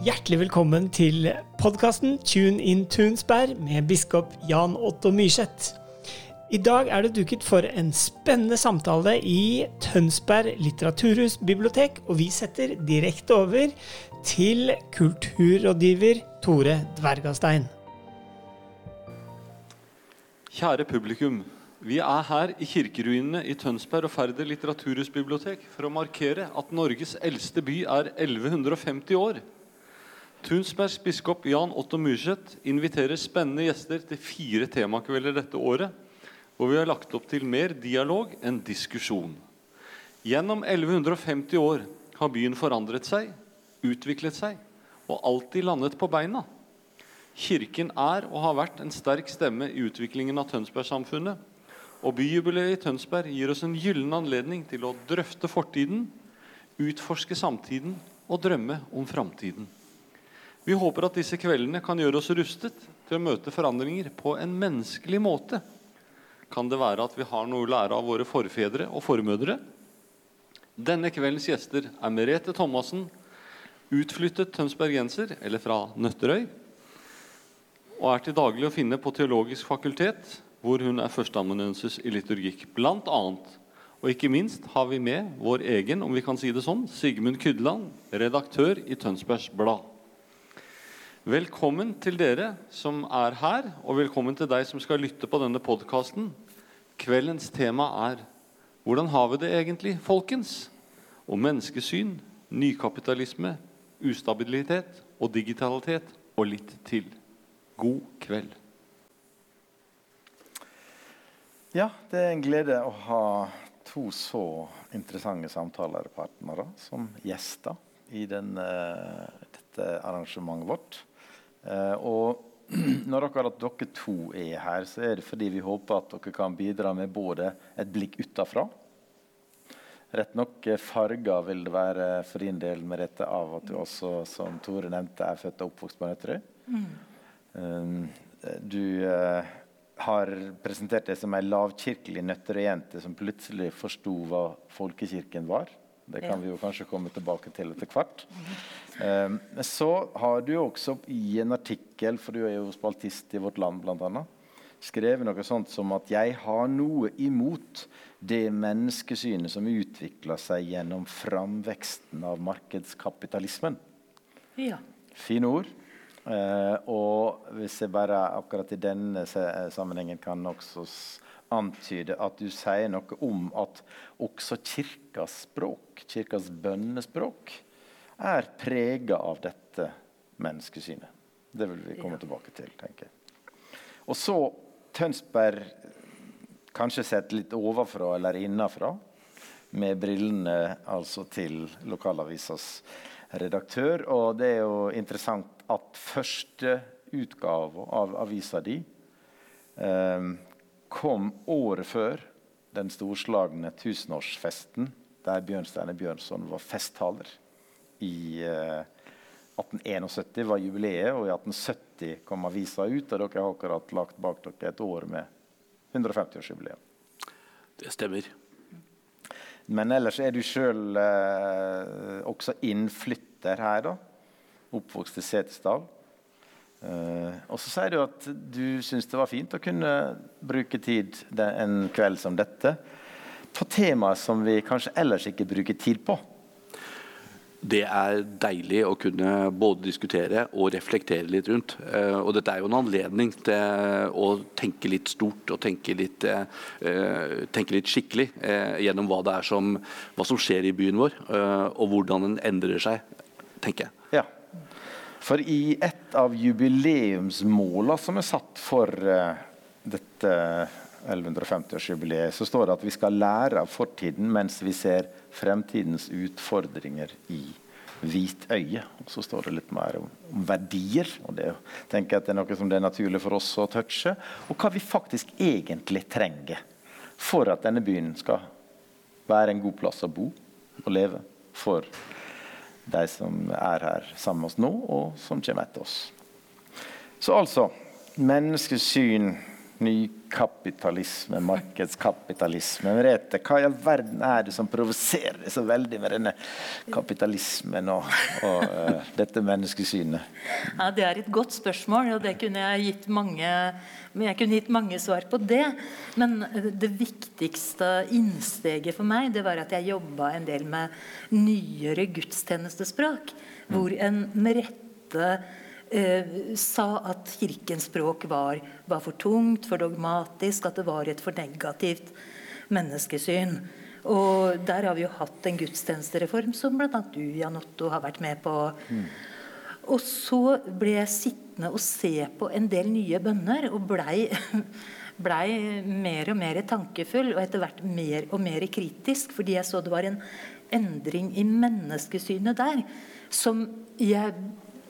Hjertelig velkommen til podkasten Tune in Tunsberg med biskop Jan Otto Myrseth. I dag er det duket for en spennende samtale i Tønsberg litteraturhus bibliotek, og vi setter direkte over til kulturrådgiver Tore Dvergastein. Kjære publikum. Vi er her i kirkeruinene i Tønsberg og Færder litteraturhusbibliotek for å markere at Norges eldste by er 1150 år. Tunsbergs biskop Jan Otto Myrseth inviterer spennende gjester til fire temakvelder dette året, hvor vi har lagt opp til mer dialog enn diskusjon. Gjennom 1150 år har byen forandret seg, utviklet seg og alltid landet på beina. Kirken er og har vært en sterk stemme i utviklingen av Tønsberg-samfunnet. Og byjubileet i Tønsberg gir oss en gyllen anledning til å drøfte fortiden, utforske samtiden og drømme om framtiden. Vi håper at disse kveldene kan gjøre oss rustet til å møte forandringer på en menneskelig måte. Kan det være at vi har noe å lære av våre forfedre og formødre? Denne kveldens gjester er Merete Thomassen, utflyttet tønsbergenser, eller fra Nøtterøy, og er til daglig å finne på Teologisk fakultet, hvor hun er førsteamanuensis i liturgikk, blant annet. Og ikke minst har vi med vår egen, om vi kan si det sånn, Sigmund Kydland, redaktør i Tønsbergs Blad. Velkommen til dere som er her, og velkommen til deg som skal lytte på denne podkasten. Kveldens tema er 'Hvordan har vi det egentlig, folkens?' Om menneskesyn, nykapitalisme, ustabilitet og digitalitet og litt til. God kveld. Ja, det er en glede å ha to så interessante samtalepartnere som gjester i den, uh, dette arrangementet vårt. Uh, og når dere, dere to er her, så er det fordi vi håper at dere kan bidra med både et blikk utafra Rett nok eh, farger vil det være for din del med dette av at du også, som Tore nevnte, er født og oppvokst på Nøtterøy. Mm. Um, du har presentert deg som ei lavkirkelig nøtterøyjente som plutselig forsto hva folkekirken var. Det kan ja. vi jo kanskje komme tilbake til etter hvert. Um, så har du også i en artikkel, for du er jo spaltist i Vårt Land bl.a., skrevet noe sånt som at 'jeg har noe imot det menneskesynet som utvikla seg gjennom framveksten av markedskapitalismen'. Ja. Fine ord. Uh, og hvis jeg bare akkurat i denne sammenhengen kan også antyde at du sier noe om at også kirkas språk, kirkas bønnespråk, er prega av dette menneskesynet. Det vil vi komme tilbake til, tenker jeg. Og så Tønsberg kanskje sett litt overfra eller innafra, med brillene altså til lokalavisas redaktør. Og det er jo interessant at første utgave av avisa di eh, kom året før den storslagne tusenårsfesten der Bjørnstjerne Bjørnson var festtaler. I eh, 1871 var jubileet, og i 1870 kom avisa ut. Og dere har akkurat lagt bak dere et år med 150-årsjubileum. Det stemmer. Men ellers er du sjøl eh, også innflytter her, da oppvokst i Setesdal. Uh, og så sier du at du syns det var fint å kunne bruke tid en kveld som dette på temaer som vi kanskje ellers ikke bruker tid på. Det er deilig å kunne både diskutere og reflektere litt rundt. Uh, og dette er jo en anledning til å tenke litt stort og tenke litt, uh, tenke litt skikkelig gjennom hva, som, hva som skjer i byen vår, og hvordan den endrer seg, tenker jeg. For i et av jubileumsmåla som er satt for uh, dette 1150-årsjubileet, så står det at vi skal lære av fortiden mens vi ser fremtidens utfordringer i hvit øye. Og så står det litt mer om verdier, og det tenker jeg at det er noe som det er naturlig for oss å touche. Og hva vi faktisk egentlig trenger for at denne byen skal være en god plass å bo og leve for de som er her sammen med oss nå, og som kommer etter oss. Så altså menneskesyn, ny nykapitalisme, markedskapitalisme. Merete, hva i all verden er det som provoserer deg så veldig med denne kapitalismen og, og uh, dette menneskesynet? Ja, Det er et godt spørsmål, og det kunne jeg gitt mange jeg kunne gitt mange svar på det. Men det viktigste innsteget for meg det var at jeg jobba en del med nyere gudstjenestespråk. Hvor en med rette eh, sa at kirkens språk var, var, for tungt, for dogmatisk, at det var et for negativt menneskesyn. Og der har vi jo hatt en gudstjenestereform som bl.a. du, Jan Otto, har vært med på. Mm. Og så ble jeg sittende og se på en del nye bønner, og blei blei mer og mer tankefull og etter hvert mer og mer kritisk, fordi jeg så det var en endring i menneskesynet der som jeg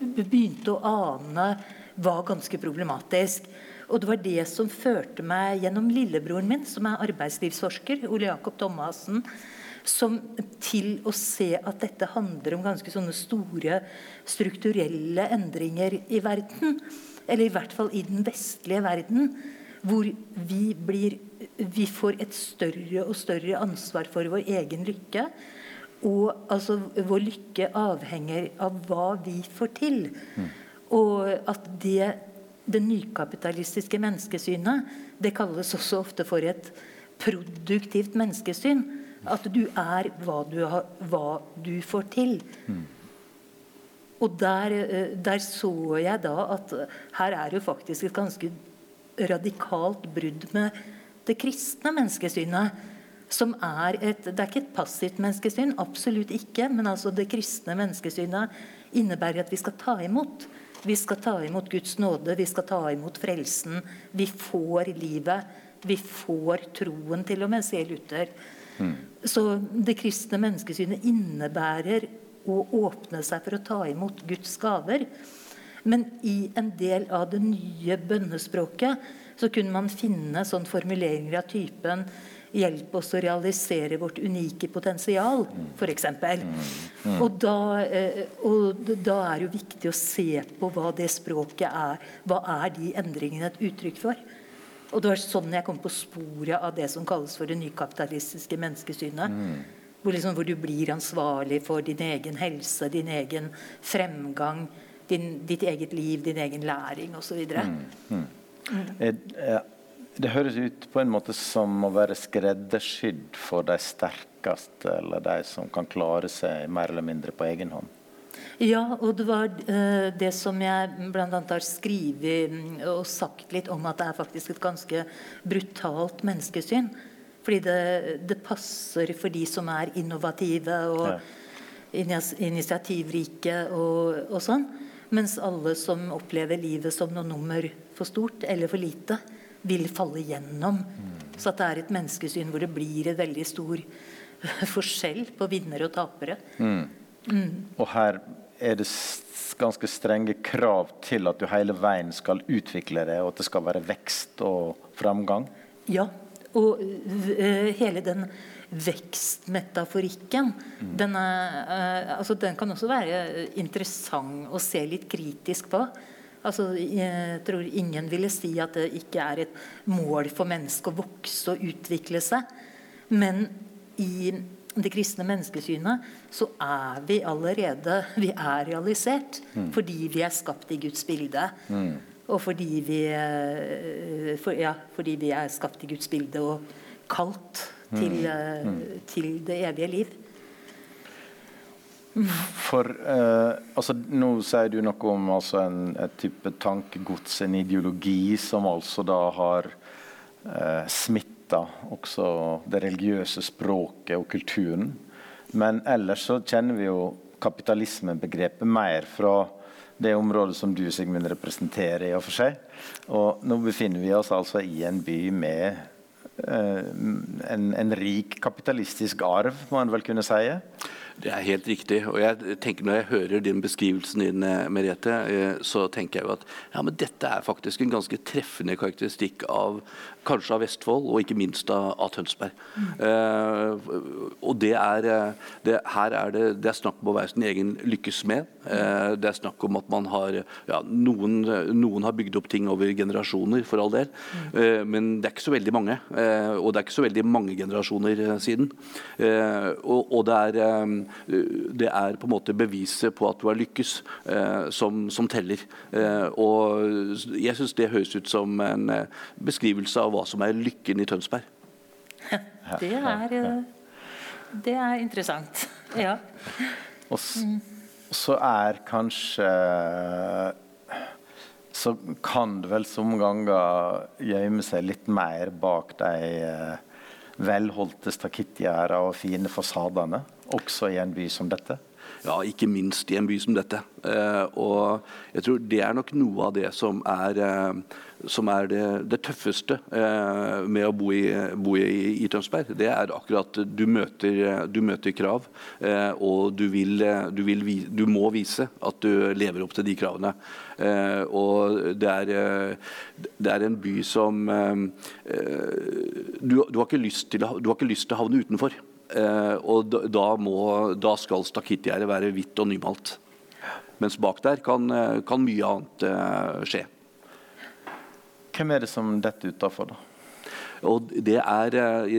begynte å ane var ganske problematisk. Og det var det som førte meg gjennom lillebroren min, som er arbeidslivsforsker, Ole Jakob Thomassen, som til å se at dette handler om ganske sånne store strukturelle endringer i verden. Eller i hvert fall i den vestlige verden. Hvor vi, blir, vi får et større og større ansvar for vår egen lykke. Og altså, vår lykke avhenger av hva vi får til. Mm. Og at det, det nykapitalistiske menneskesynet det kalles også ofte for et produktivt menneskesyn. At du er hva du, har, hva du får til. Mm. Og der, eh, der, så jeg da at her er jo faktisk et ganske radikalt brudd med det kristne menneskesynet. Som er et, Det er ikke et passivt menneskesyn, absolutt ikke. Men altså det kristne menneskesynet innebærer at vi skal ta imot. Vi skal ta imot Guds nåde, vi skal ta imot frelsen. Vi får livet. Vi får troen, til og med, sier Luther. Mm. Så det kristne menneskesynet innebærer å åpne seg for å ta imot Guds gaver. Men i en del av det nye bønnespråket så kunne man finne sånn formuleringer av typen Hjelp oss å realisere vårt unike potensial, f.eks. Mm. Og, da, eh, og da er det jo viktig å se på hva det språket er. Hva er de endringene et uttrykk for? Og det var sånn jeg kom på sporet av det som kalles for det nykapitalistiske menneskesynet. Mm. Hvor, liksom, hvor, du blir ansvarlig for din egen helse, din egen fremgang, din, ditt eget liv, din egen læring osv. Mm. Mm. mm. Det høres ut på en måte som å være skreddersydd for de sterkeste, eller de som kan klare seg mer eller mindre på egen hånd. Ja, og det var uh, det som jeg bl.a. har skrevet mm, og sagt litt om, at det er faktisk et ganske brutalt menneskesyn. Fordi det, det passer for de som er innovative og ja. initiativrike og, og, sånn. Mens alle som opplever livet som noe nummer for stort eller for lite, vil falle gjennom. Så at det er et menneskesyn hvor det blir en veldig stor forskjell på vinnere og tapere. Mm. Mm. Og her er det ganske strenge krav til at du hele veien skal utvikle det, og at det skal være vekst og framgang? Ja, og uh, hele den vekstmetaforikken, mm. den, uh, altså, den kan også være interessant å se litt kritisk på. Altså, jeg tror ingen ville si at det ikke er et mål for mennesket å vokse og utvikle seg. Men i det kristne menneskesynet, så er vi allerede Vi er realisert mm. fordi vi er skapt i Guds bilde. Mm. Og fordi vi, eh, for, ja, fordi vi er skapt i Guds bilde og kalt til, mm. Eh, mm. til det evige liv. For eh, altså, Nå sier du noe om altså, en, et type tankegods, en ideologi, som altså da har eh, smitta også det religiøse språket og kulturen. Men ellers så kjenner vi jo kapitalismebegrepet mer fra det området som du Sigmund, representerer. i og for seg. Og nå befinner vi oss altså i en by med en, en, rik kapitalistisk arv, må en vel kunne si. Det er helt riktig. og jeg tenker Når jeg hører din beskrivelsen din, eh, Merete, eh, så tenker jeg jo at ja, men dette er faktisk en ganske treffende karakteristikk av kanskje av Vestfold og ikke minst av, av Tønsberg. Eh, og det er, eh, det, her er det, det er snakk om å være sin egen lykkes med. Eh, det er snakk om at man har ja, noen, noen, har bygd opp ting over generasjoner, for all del. Eh, men det er ikke så veldig mange. Og det er ikke så veldig mange generasjoner siden. og, og det, er, det er på en måte beviset på at du har lykkes, som, som teller. og jeg syns det høres ut som en beskrivelse av hva som er lykken i Tønsberg. Det er, det er interessant. Ja. Og så er kanskje Så kan det vel som ganger gjemme seg litt mer bak de eh, velholdte stakittgjerdene og fine fasadene, også i en by som dette? Ja, ikke minst i en by som dette. Eh, og jeg tror det er nok noe av det som er, eh, som er det, det, tøffeste eh, med å bo i, bo i, i, Tønsberg. Det er akkurat du møter, du møter krav, og du, vil, du, vil, du, må vise at du lever opp til de kravene. Og det er, det er, en by som du, du, har ikke lyst til, du har ikke lyst til å havne utenfor. Eh, og da, må, da skal stakittgjerdet være hvitt og nymalt. Mens bak der kan, eh, kan mye annet eh, skje. Hvem er det som detter utafor, da? Og det, er,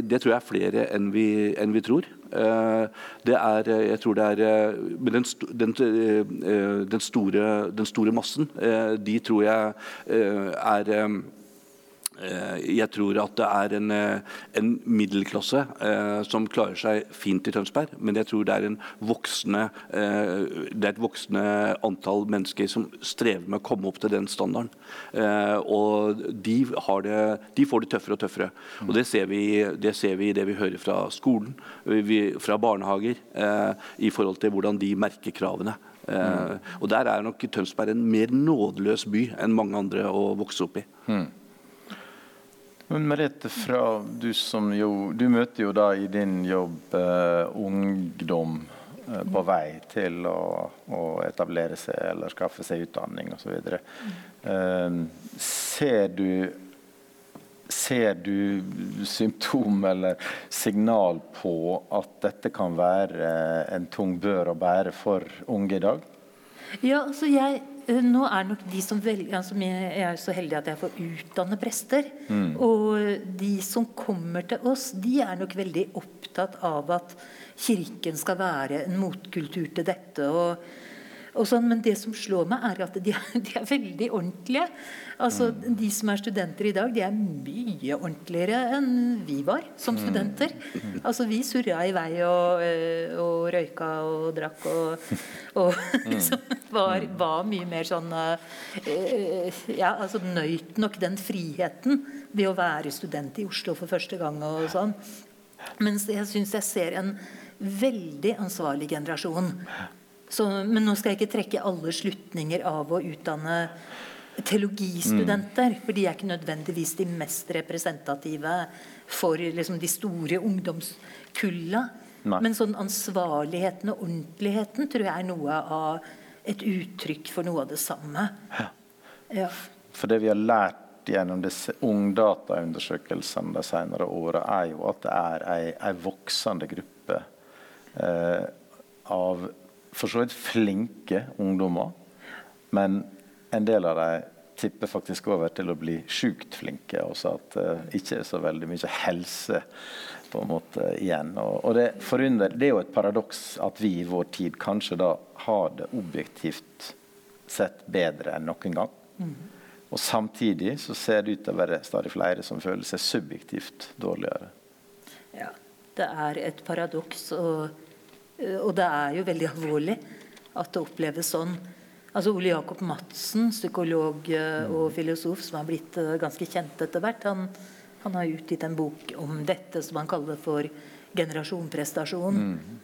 det tror jeg er flere enn vi, enn vi tror. Det er, jeg tror det er Men den, den, den, store, den store massen, de tror jeg er jeg tror at det er en, eh, en middelklasse eh, som klarer seg fint i Tønsberg, men jeg tror det er, voksne, eh, det er et voksende antall mennesker som strever med å komme opp til den standarden. Eh, og de, det, de, får det tøffere og tøffere. Og Det ser vi, det ser vi i det vi hører fra skolen, fra barnehager, eh, i forhold til hvordan de merker kravene. Mm. Og Der er nok Tønsberg en mer nådeløs by enn mange andre å vokse opp i. Mm. Men Merete, fra du som jo Du møter jo da i din jobb eh, ungdom eh, på vei til å, å, etablere seg eller skaffe seg utdanning osv. Eh, ser Ser du symptom eller signal på at dette kan være en tung bør å bære for unge i dag? Ja, altså jeg nå er nok de som velger altså Jeg er så heldig at jeg får utdanne prester. Mm. Og de som kommer til oss, de er nok veldig opptatt av at Kirken skal være en motkultur til dette. og Sånn, men det som slår meg, er at de, de er veldig ordentlige. Altså, mm. De som er studenter i dag, de er mye ordentligere enn vi var som mm. studenter. Mm. Altså, Vi surra i vei og, eh, og røyka og drakk og, og liksom var, var, mye mer sånn uh, Ja, altså nøyt nok den friheten ved å være student i Oslo for første gang og sånn. Mens jeg syns jeg ser en veldig ansvarlig generasjon så, men nå skal jeg ikke trekke alle slutninger av å utdanne teologistudenter. Mm. For de er ikke nødvendigvis de mest representative for liksom, de store ungdomskulla. Men sånn ansvarligheten og ordentligheten tror jeg er noe av et uttrykk for noe av det samme. Ja. Ja. For det vi har lært gjennom disse ungdataundersøkelsene de senere åra, er jo at det er ei, voksende gruppe eh, av for så vidt flinke ungdommer. Men en del av dem tipper faktisk over til å bli sjukt flinke. Også at det uh, ikke er så veldig mye helse på en måte igjen. Og, og det, forundrer, det er jo et paradoks at vi i vår tid kanskje da har det objektivt sett bedre enn noen gang. Mm. Og samtidig så ser det ut til å være stadig flere som føler seg subjektivt dårligere. Ja, det er et paradoks. og og det er jo veldig alvorlig at det oppleves sånn. Altså Ole Jakob Madsen, psykolog eh, og filosof som har blitt eh, ganske kjent etter hvert, han, han har utgitt en bok om dette som han kaller for generasjonprestasjon. Mm.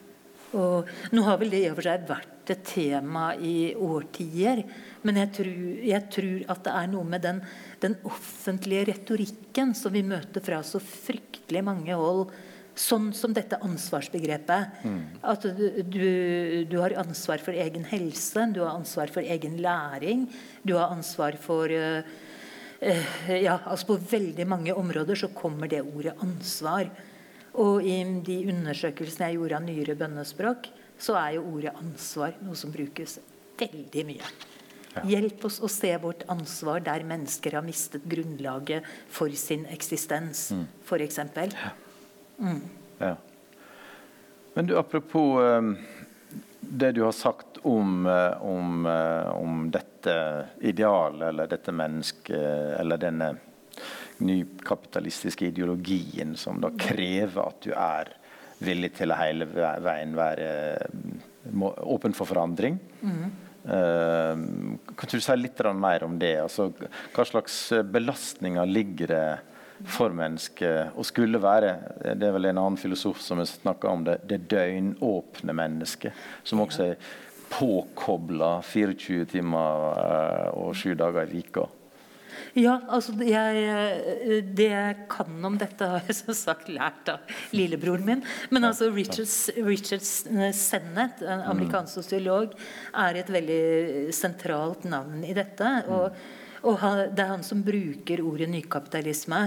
Og nå har vel det i og for seg vært et tema i årtier. Men jeg tror, jeg tror at det er noe med den, den offentlige retorikken som vi møter fra så fryktelig mange hold Sånn som dette ansvarsbegrepet. Mm. At du, du, har ansvar for egen helse, du har ansvar for egen læring. Du har ansvar for uh, uh, ja, altså På veldig mange områder så kommer det ordet ansvar. Og i de undersøkelsene jeg gjorde av nyere bønnespråk, så er jo ordet ansvar noe som brukes veldig mye. Hjelp oss å se vårt ansvar der mennesker har mistet grunnlaget for sin eksistens, mm. f.eks. Mm. Ja. Men du, apropos um, det du har sagt om, uh, om, uh, om dette idealet, eller dette mennesket, eller denne nykapitalistiske ideologien som da krever at du er villig til å hele veien være åpen for forandring. Mm. Uh, kan du si litt mer om det? Altså, hva slags belastninger ligger det for mennesket å skulle være Det er vel en annen filosof som har snakka om det, det døgnåpne mennesket. Som også er påkobla 24 timer uh, og sju dager i vika. Ja, altså jeg, Det jeg kan om dette, har jeg som sagt lært av lillebroren min. Men altså Richard, Richard Sennett, en mm. amerikansk sosiolog, er et veldig sentralt navn i dette. og, og Det er han som bruker ordet nykapitalisme.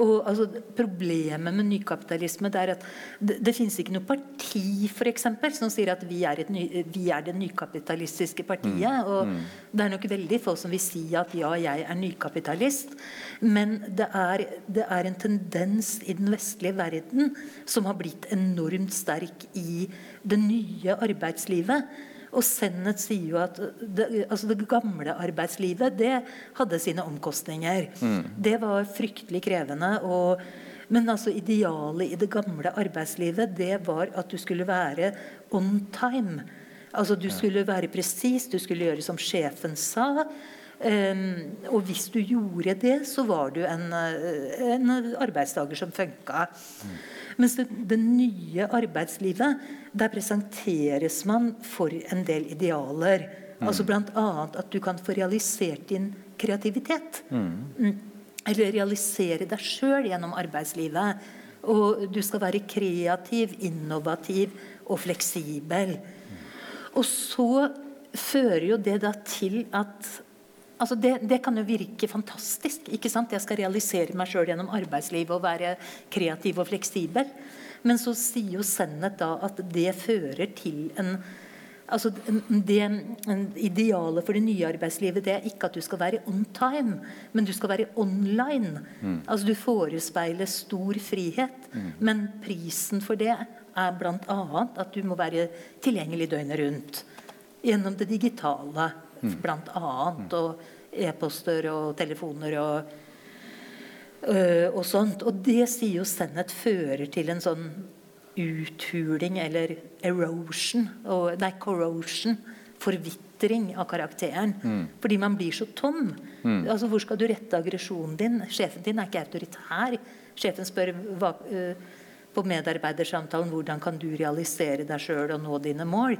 Og altså, Problemet med nykapitalisme det er at det, det finnes ikke noe parti for eksempel, som sier at vi er, ny, vi er det nykapitalistiske partiet. Mm. Og mm. Det er nok veldig få som vil si at ja, jeg er nykapitalist. Men det er, det er en tendens i den vestlige verden som har blitt enormt sterk i det nye arbeidslivet og Sennet sier jo at det, altså det gamle arbeidslivet det hadde sine omkostninger. Mm. Det var fryktelig krevende. Og, men altså idealet i det gamle arbeidslivet det var at du skulle være on time. Altså Du skulle være presis, du skulle gjøre som sjefen sa. Um, og hvis du gjorde det, så var du en, en arbeidstaker som funka. Mm. Mens det, det, nye arbeidslivet, der presenteres man for en del idealer. Mm. Altså Bl.a. at du kan få realisert din kreativitet. Mm. mm. Eller realisere deg sjøl gjennom arbeidslivet. Og du skal være kreativ, innovativ og fleksibel. Mm. Og så fører jo det da til at Altså det, det, kan jo virke fantastisk. ikke sant? Jeg skal realisere meg sjøl gjennom arbeidslivet og være kreativ og fleksibel. Men så sier jo Sennet da at det fører til en altså det Idealet for det nye arbeidslivet det er ikke at du skal være on time, men du skal være online. Mm. Altså Du forespeiler stor frihet, mm. men prisen for det er bl.a. at du må være tilgjengelig døgnet rundt. Gjennom det digitale mm. annet. Og e-poster og telefoner og, og sånt. Og det sier jo Sennett fører til en sånn uthuling eller erosion og, Nei, corrosion. Forvitring av karakteren. Mm. Fordi man blir så tom. Mm. Altså, Hvor skal du rette aggresjonen din? Sjefen din er ikke autoritær. Sjefen spør hva, uh, på medarbeidersamtalen hvordan kan du realisere deg sjøl og nå dine mål.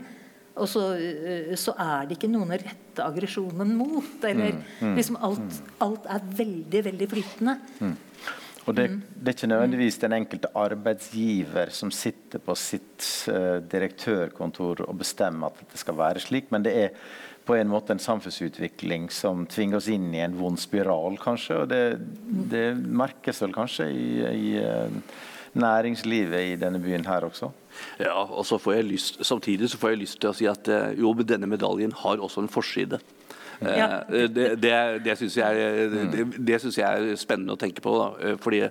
Og så, eh, så, er det ikke noen å rette aggresjonen mot. Eller mm, mm, liksom alt, mm. alt, er veldig, veldig flytende. Mm. Og det, mm. det, er ikke nødvendigvis den enkelte arbeidsgiver som sitter på sitt uh, direktørkontor og bestemmer at det skal være slik, men det er på en måte en samfunnsutvikling som tvinger oss inn i en vond spiral, kanskje. Og det, det merkes vel kanskje i, i uh, næringslivet i denne byen her også? Ja, og så får jeg lyst, Samtidig så får jeg lyst til å si at eh, jo, denne medaljen har også en forside. Ja. Eh, det, det, det syns jeg, det, det synes jeg er spennende å tenke på. Da. Eh, fordi,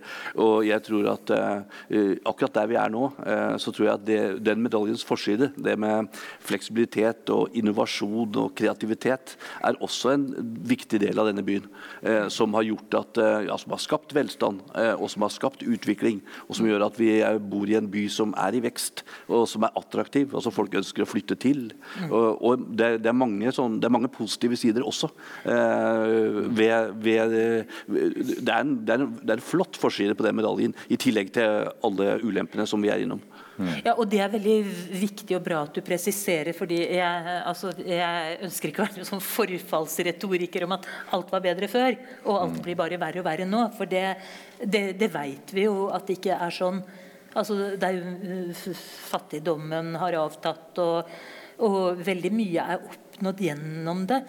og jeg tror at uh, akkurat der vi er nå, så tror jeg at den medaljens forside, det med fleksibilitet og innovasjon og kreativitet, er også en viktig del av denne byen. Som har gjort at, ja, som har skapt velstand, og som har skapt utvikling. Og som gjør at vi bor i en by som er i vekst, og som er attraktiv, og som folk ønsker å flytte til. Og, Og, det, det, er mange, sånn, det er mange positive sider steder også. Eh, ved, ved, det, er en, det, er en, det, er en, flott forside på den medaljen, i tillegg til alle ulempene som vi er innom. Mm. Ja, og Det er veldig viktig og bra at du presiserer. fordi Jeg, altså, jeg ønsker ikke å være sånn forfallsretoriker om at alt var bedre før, og alt mm. blir bare verre og verre nå. For det, det, det vet vi jo at det ikke er sånn. Altså, det er jo, Fattigdommen har avtatt, og, og veldig mye er opp oppnådd gjennom det.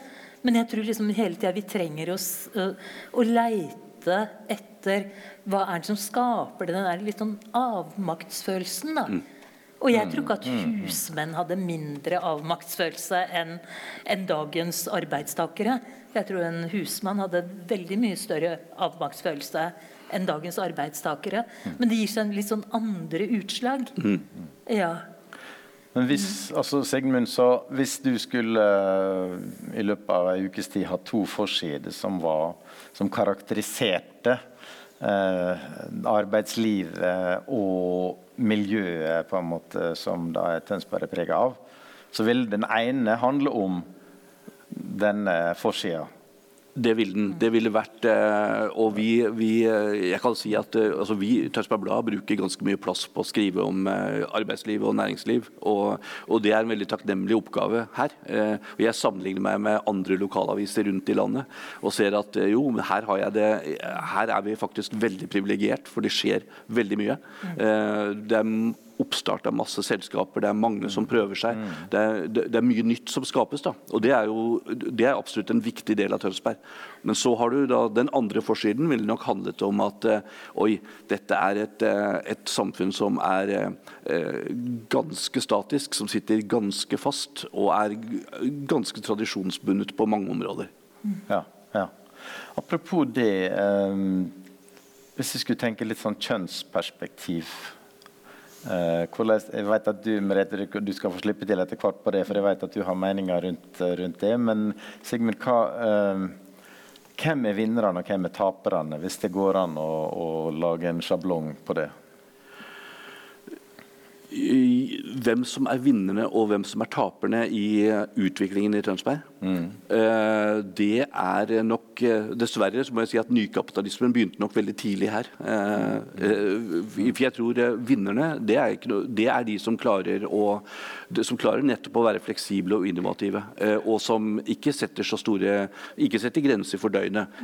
Men jeg tror liksom hele tida vi trenger oss uh, å leite etter hva er det som skaper den der litt sånn avmaktsfølelsen. da. Mm. Og jeg tror ikke at mm, mm, husmenn hadde mindre avmaktsfølelse enn en dagens arbeidstakere. Jeg tror en husmann hadde veldig mye større avmaktsfølelse enn dagens arbeidstakere. Men det gir seg en litt sånn andre utslag. Ja. Men hvis, altså Sigmund, så hvis du skulle uh, i løpet av ei ukes tid ha to forsider som, som karakteriserte eh, arbeidslivet og miljøet på en måte som da Tønsberg er prega av, så vil den ene handle om denne forsida det ville den. Det ville vært eh, Og vi, vi jeg kan si at eh, altså vi Tønsberg Blad bruker ganske mye plass på å skrive om eh, arbeidsliv og næringsliv. Og, og det er en veldig takknemlig oppgave her. Og jeg sammenligner meg med andre lokalaviser rundt i landet og ser at jo, her, har jeg det, her er vi faktisk veldig privilegert, for det skjer veldig mye. Det er oppstart av masse selskaper, det er mange som prøver seg. Mm. Det er, det, det er mye nytt som skapes. da, og Det er jo det er absolutt en viktig del av Tønsberg. Men så har du da den andre forsiden ville nok handlet om at uh, oi, dette er et, uh, et samfunn som er uh, ganske statisk, som sitter ganske fast og er ganske tradisjonsbundet på mange områder. Ja, ja. Apropos det, eh, hvis vi skulle tenke litt sånn kjønnsperspektiv jeg vet at du, Merete, du skal få slippe til etter hvert på det, for jeg vet at du har meninger rundt, eh, rundt det. Men Sigmund, hva, uh, hvem er vinnerne og hvem er taperne, hvis det går an å, å lage en sjablong på det? hvem som er vinnerne og hvem som er taperne i utviklingen i Tønsberg. Mm. Det er nok Dessverre så må jeg si at nykapitalismen begynte nok veldig tidlig her. For jeg tror vinnerne det er, noe, det er de som klarer, å, som klarer nettopp å være fleksible og innovative. Og som ikke setter så store ikke setter grenser for døgnet,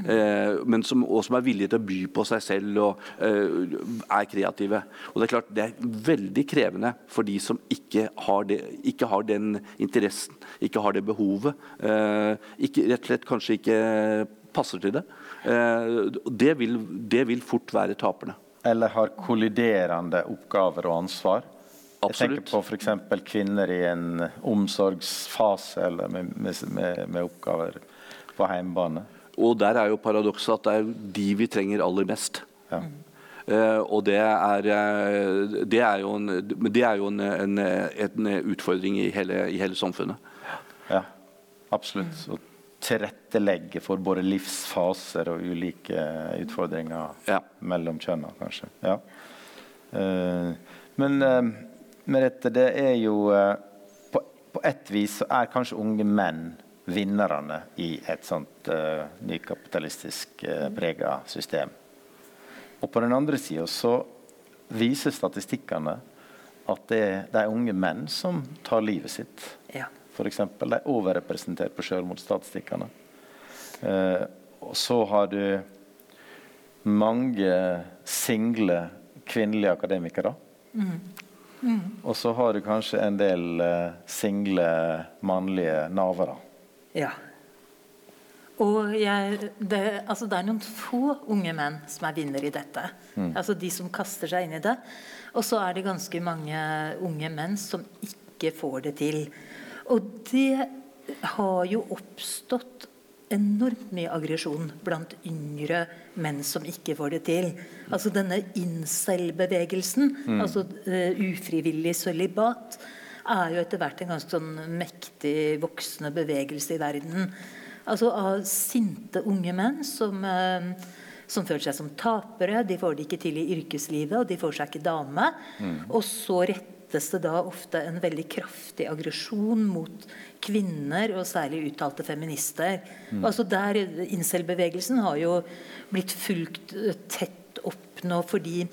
men som, og som er villige til å by på seg selv og er kreative. Og Det er klart det er veldig krevende for de som ikke har, det, ikke har den interessen, ikke har det behovet. Eh, ikke, rett og slett kanskje ikke passer til det. Eh, det, vil, det vil fort være taperne. Eller har kolliderende oppgaver og ansvar. Absolutt. Jeg tenker på f.eks. kvinner i en omsorgsfase eller med, med, med oppgaver på hjemmebane. Og der er jo paradokset at det er de vi trenger aller mest. Ja. Uh, og det er, det er jo, en, det er jo en, en, en utfordring i hele, i hele, samfunnet. Ja, absolutt. Å tilrettelegge for både livsfaser og ulike utfordringer ja. mellom kjønna, kanskje. Ja. Eh, men Merete, det er jo på, på et vis så er kanskje unge menn vinnerne i et sånt uh, nykapitalistisk uh, prega system. Og på den andre sida så viser statistikkene at det er de unge menn som tar livet sitt. Ja. F.eks. De er overrepresentert på selvmordsstatistikkene. Eh, og så har du mange single kvinnelige akademikere. Mm. Mm. Og så har du kanskje en del eh, single mannlige navere. Ja. Og jeg, det, altså det, er noen få unge menn som er vinner i dette. Mm. Altså de som kaster seg inn i det. Og så er det ganske mange unge menn som ikke får det til. Og det har jo oppstått enormt mye aggresjon blant yngre menn som ikke får det til. Altså denne incel-bevegelsen, mm. altså uh, ufrivillig sølibat, er jo etter hvert en ganske sånn mektig voksende bevegelse i verden. Altså av sinte unge menn som, uh, som føler seg som tapere. De får det ikke til i yrkeslivet, og de får seg ikke dame. Mm. Og så rettes det da ofte en veldig kraftig aggresjon mot kvinner, og særlig uttalte feminister. Mm. Altså der Incel-bevegelsen har jo blitt fulgt eh, tett opp nå fordi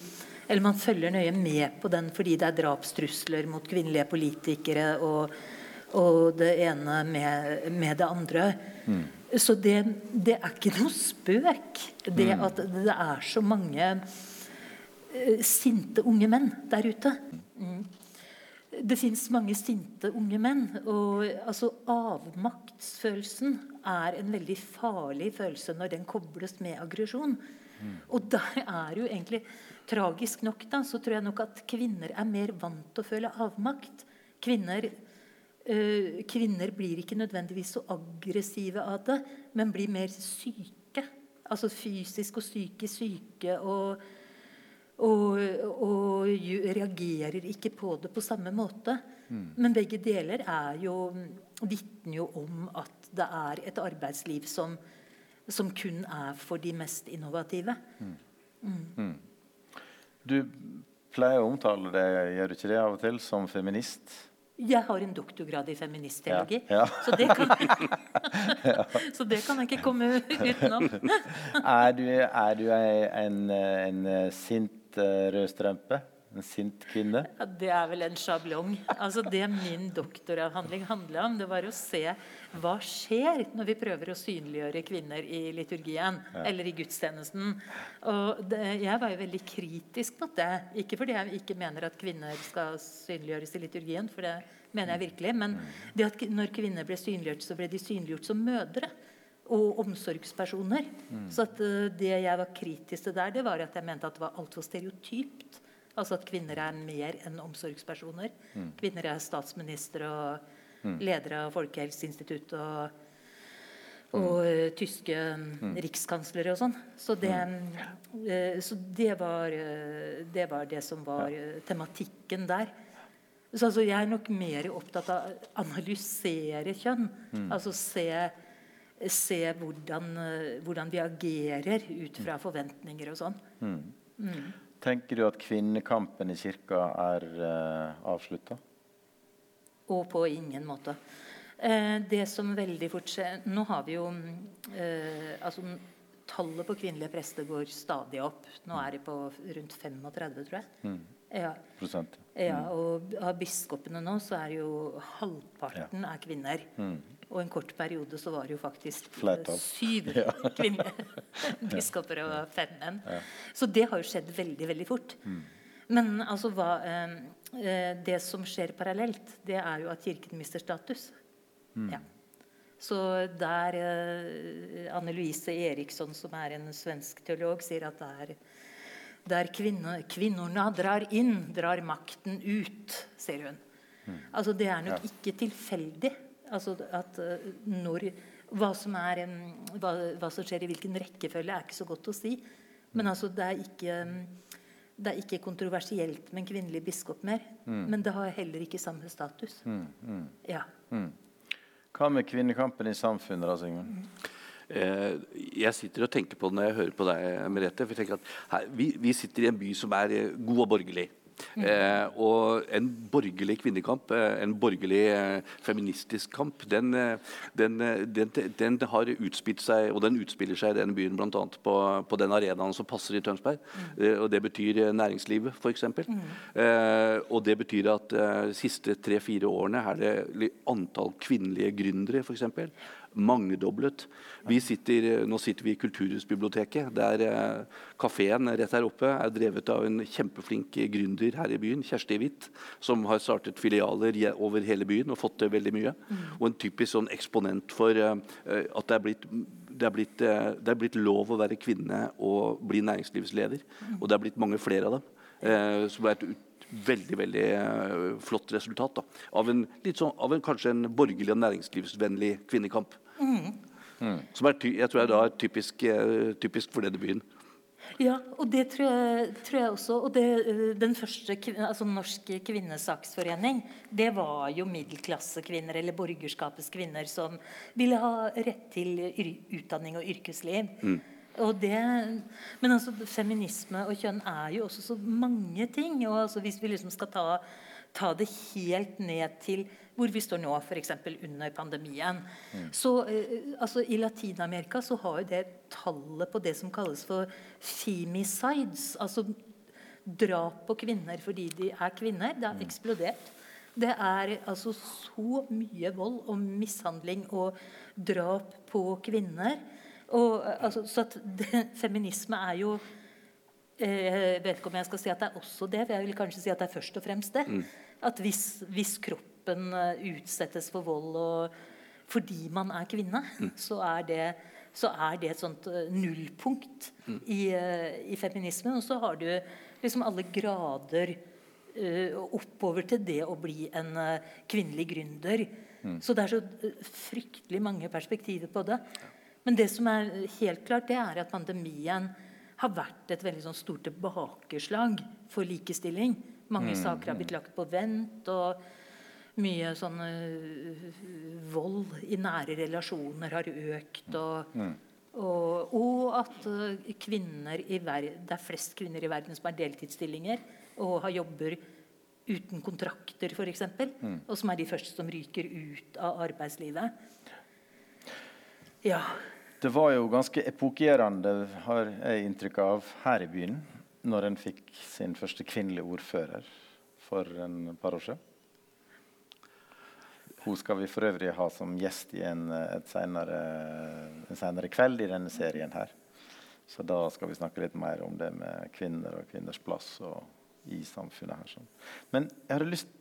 eller man følger nøye med på den fordi det er drapstrusler mot kvinnelige politikere og og det ene med, med det andre. Mm. Så det, det, er ikke noe spøk, det mm. at det er så mange uh, sinte unge menn der ute. Mm. Det fins mange sinte unge menn. Og altså, avmaktsfølelsen er en veldig farlig følelse når den kobles med aggresjon. Mm. Og der er jo egentlig Tragisk nok da, så tror jeg nok at kvinner er mer vant til å føle avmakt. Kvinner, øh, kvinner blir ikke nødvendigvis så aggressive av det, men blir mer syke. Altså fysisk og psykisk syke. og og, og reagerer ikke på det på samme måte. Mm. Men begge deler er jo, vitner jo om at det er et arbeidsliv som, som kun er for de mest innovative. Mm. Mm. mm. Du pleier å omtale det, gjør du ikke det av og til, som feminist? Jeg har en doktorgrad i feministteologi, ja. Ja. Så, det kan, så, det kan, jeg ikke komme utenom. er du, er du en, en, en sint uh, rød strømpe? En sint kvinne? Ja, det er vel en sjablong. Altså Det min doktoravhandling handla om, det var å se hva skjer når vi prøver å synliggjøre kvinner i liturgien ja. eller i gudstjenesten. Og det, Jeg var jo veldig kritisk mot det. Ikke fordi jeg ikke mener at kvinner skal synliggjøres i liturgien, for det mener jeg virkelig, men mm. det at når kvinner ble synliggjort, så ble de synliggjort som mødre og omsorgspersoner. Mm. Så at, uh, det jeg var kritisk til der, det var at jeg mente at det var altfor stereotypt. Altså at kvinner er mer enn omsorgspersoner. Mm. Kvinner er statsminister og mm. ledere av Folkehelseinstituttet og, og uh, tyske mm. rikskanslere og sånn. Så, det, uh, så det, var, det, var, det som var tematikken der. Så altså, jeg er nok mer opptatt av å analysere kjønn. Mm. Altså se se hvordan, eh, hvordan, vi agerer ut fra forventninger og sånn. Mm. Mm. Tenker du at kvinnekampen i kirka er uh, eh, avslutta? Og på ingen måte. Eh, det som veldig fort skjer Nå har vi jo eh, altså, Tallet på kvinnelige prester går stadig opp. Nå er de på rundt 35, tror jeg. Mm. Ja. Prosent. Ja, mm. og av biskopene nå så er jo halvparten ja. er kvinner. Mm. Og en kort periode så var det jo faktisk Flertall. syv ja. kvinnebiskoper og fem menn. Ja. Så det har jo skjedd veldig, veldig fort. Mm. Men altså hva eh, eh, Det som skjer parallelt, det er jo at Kirken mister status. Mm. Ja. Så der eh, Anne Louise Eriksson, som er en svensk teolog, sier at det er der kvinne, kvinnorna drar inn, drar makten ut, sier hun. Mm. Altså Det er nok ja. ikke tilfeldig Altså at eh, når hva som, er, hva, hva som, skjer i hvilken rekkefølge, er ikke så godt å si. Men altså, det er ikke, det er ikke kontroversielt med en kvinnelig biskop mer. Mm. Men det har heller ikke samme status. Mm, mm. Ja. Mm. Hva med kvinnekampen i samfunnet, da, Sigmund? Eh, jeg sitter og tenker på det når jeg hører på deg, Merete. for jeg tenker at her, vi, vi, sitter i en by som er eh, god og borgerlig. Eh, og en borgerlig kvinnekamp, eh, en borgerlig eh, feministisk kamp, den, eh, den, den, den, har utspilt seg, og den utspiller seg i den byen bl.a. På, på den arenaen som passer i Tønsberg. Mm. og Det betyr næringslivet, f.eks. Mm. Eh, og det betyr at de siste tre-fire årene er det antall kvinnelige gründere, f.eks mangedoblet. Vi sitter, nå sitter vi i Kulturhusbiblioteket. der eh, Kafeen rett her oppe er drevet av en kjempeflink gründer her i byen, Kjersti Hvitt, som har startet filialer over hele byen og fått til veldig mye. Mm. Og en typisk sånn eksponent for uh, at det er, blitt, det, er blitt, det er blitt, lov å være kvinne og bli næringslivsleder. Mm. Og det er blitt mange flere av dem. Uh, som er et veldig veldig flott resultat da, av, en, sånn, av en, kanskje en borgerlig og næringslivsvennlig kvinnekamp. Mm. Som er, jeg tror jeg da er typisk, eh, typisk for denne byen. Ja, og det tror jeg, tror jeg også. Og det, eh, den første altså Norsk kvinnesaksforening, det var jo middelklassekvinner eller borgerskapets kvinner som ville ha rett til utdanning og yrkesliv. Mm. Og det, men altså, feminisme og kjønn er jo også så mange ting. og altså, Hvis vi liksom skal ta, ta det helt ned til hvor vi står nå, f.eks. under pandemien. Mm. Så eh, altså, I Latin-Amerika så har jo det tallet på det som kalles for femicides, altså drap på kvinner fordi de er kvinner, det har mm. eksplodert. Det er altså så mye vold og mishandling og drap på kvinner. Og, altså, så at det, feminisme er jo eh, Jeg vet ikke om jeg skal si at det er også det, for jeg vil kanskje si at det er først og fremst det. Mm. At hvis, hvis kroppen eh, utsettes for vold og, fordi man er kvinne, så, er det, så, er det, et sånt nullpunkt nullpunkt i, eh, i feminismen. Og så har du liksom alle grader uh, oppover til det å bli en uh, kvinnelig gründer. Mm. Så det er så fryktelig mange perspektiver på det. Men det som er helt klart, det er at pandemien har vært et veldig sånn stort tilbakeslag for likestilling. Mange mm. saker har blitt lagt på vent. og mye sånn uh, vold i nære relasjoner har økt. Og, mm. og, og at uh, kvinner i verden, det er flest kvinner i verden som har deltidsstillinger og har jobber uten kontrakter, f.eks. Mm. Og som er de første som ryker ut av arbeidslivet. Ja. Det var jo ganske epokegjørende, har jeg inntrykk av, her i byen, når en fikk sin første kvinnelige ordfører for en par år siden. Hun skal vi for øvrig ha som gjest i en, senere, en senere kveld i denne serien her. Så da skal vi snakke litt mer om det med kvinner og kvinners plass i samfunnet her. Sånn. Men jeg hadde lyst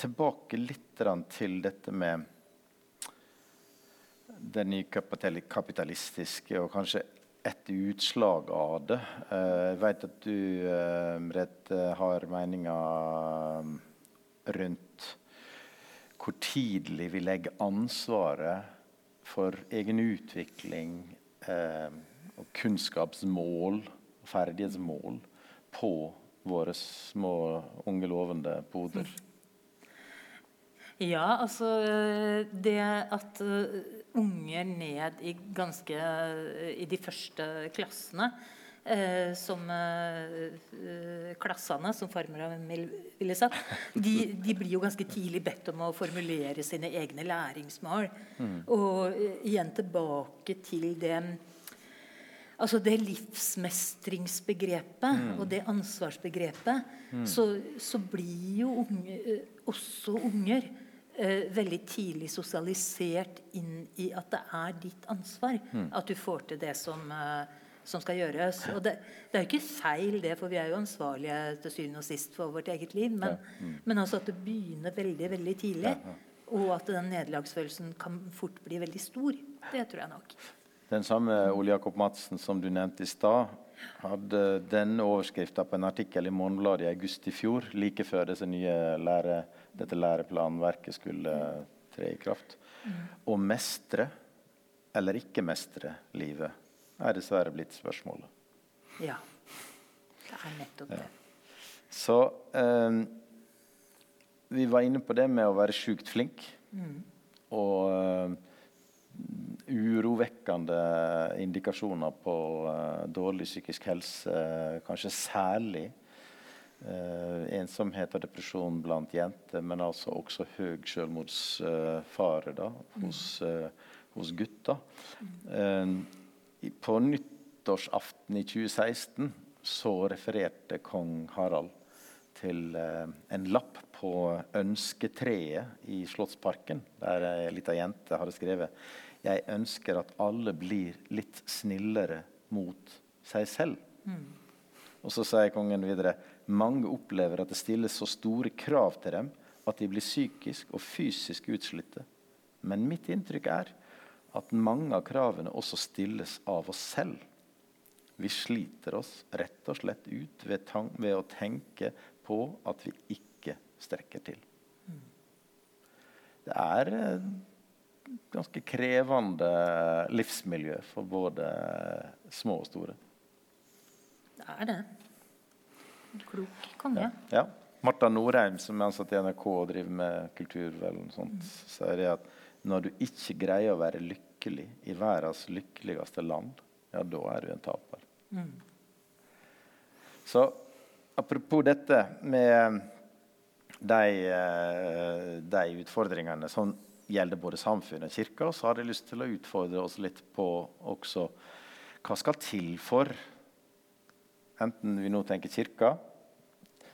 tilbake litt til dette med det nykapitalistiske og kanskje et utslag av det. Eh, jeg vet at du, eh, Merete, har meninger rundt hvor tidlig vi legger ansvaret for egen utvikling eh, og kunnskapsmål og ferdighetsmål på våre små, unge, lovende poder. Ja, altså det at uh, unger ned i ganske i de første klassene Eh, som eh, klassene, som farmora ville sagt, de, de, blir jo ganske tidlig bedt om å formulere sine egne læringsmål. Mm. Og eh, igjen tilbake til det Altså det livsmestringsbegrepet mm. og det ansvarsbegrepet, mm. så, så, blir jo unge, også unger eh, veldig tidlig sosialisert inn i at det er ditt ansvar mm. at du får til det som eh, som skal gjøres. Og det, det, er jo ikke feil, det, for vi er jo ansvarlige til syvende og sist for vårt eget liv. Men, ja. mm. men altså at det begynner veldig veldig tidlig, ja, ja. og at den nederlagsfølelsen kan fort bli veldig stor, det tror jeg nok. Den samme Ole Jakob Madsen som du nevnte i stad, hadde denne overskrifta på en artikkel i Morgenbladet i august i fjor, like før nye lære, dette læreplanverket skulle tre i kraft. Mm. Å mestre eller ikke mestre livet er dessverre blitt spørsmålet. Ja. Det er nettopp det. Ja. Så eh, vi var inne på det med å være sjukt flink. Mm. Og uh, urovekkende indikasjoner på uh, dårlig psykisk helse, uh, kanskje særlig ensomhet og depresjon blant jenter, men altså også høy selvmordsfare hos, hos gutter. På nyttårsaften i 2016 så refererte kong Harald til eh, en lapp på ønsketreet i Slottsparken, der ei lita jente hadde skrevet Jeg ønsker at alle blir litt snillere mot seg selv. Mm. Og så sier kongen videre mange opplever at det stilles så store krav til dem at de blir psykisk og fysisk utslitte. Men mitt inntrykk er at mange av kravene også stilles av oss selv. Vi sliter oss rett og slett ut ved, ved å tenke på at vi ikke strekker til. Det er et ganske krevende livsmiljø for både små og store. Det er det. Klok konge. Ja. ja. Marta Norheim, som er ansatt i NRK og driver med kulturvel, mm. sier det at når du ikke greier å være lykkelig i verdens lykkeligste land, ja, da er du en taper. Mm. Så apropos dette med de, eh, de, utfordringene som gjelder både samfunnet og kirka, så har jeg lyst til å utfordre oss litt på også hva skal til for Enten vi nå tenker kirka,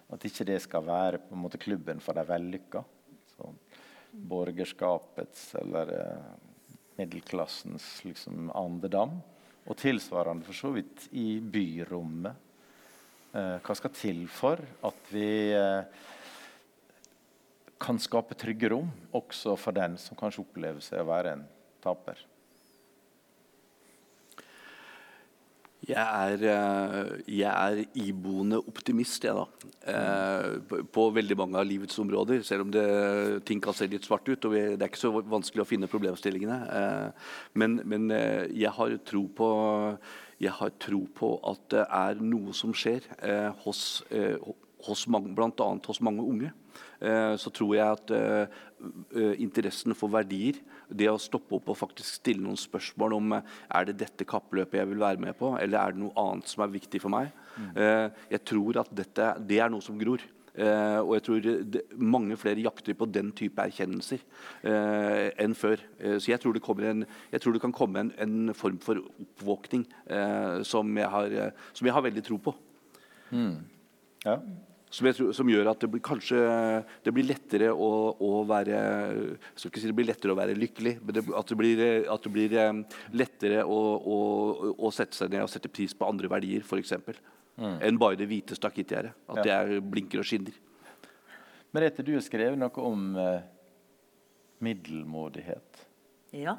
at ikke det skal være måte klubben for de vellykka. Borgerskapets eller eh, middelklassens liksom, andedam. Og tilsvarende for så vidt i byrommet. Eh, hva skal til for at vi eh, kan skape trygge rom, også for den som kanskje opplever seg å være en taper? Jeg er, eh, jeg er iboende optimist, jeg, da. Eh, på, på veldig mange av livets områder. Selv om det, ting kan se litt svart ut. og vi, Det er ikke så vanskelig å finne problemstillingene. Eh, men, men eh, jeg har på jeg har tro på at det er noe som skjer eh, hos, eh, hos bl.a. hos mange unge. Eh, så tror jeg at eh, eh, interessen for verdier, det å stoppe opp og faktisk stille noen spørsmål om er det dette kappløpet jeg vil være med på, eller er det noe annet som er viktig for meg, jeg tror at dette, det er noe som gror. Uh, og jeg tror det, mange flere jakter på den type erkjennelser uh, enn før. Uh, så jeg tror, en, jeg tror, det kan komme en, en form for oppvåkning som jeg, har, som, jeg har, veldig tro på. Mm. Ja. Som, tror, som, gjør at det blir, kanskje det blir lettere å, å være Jeg skal ikke si det blir lettere å være lykkelig, men det, at, det blir, at det blir eh, lettere å, å, å, sette seg ned og sette pris på andre verdier, f.eks. Mm. Enn bare det hvite stakittgjerdet. At ja. det er, blinker og skinner. Merete, du har skrevet noe om eh, middelmådighet. Ja.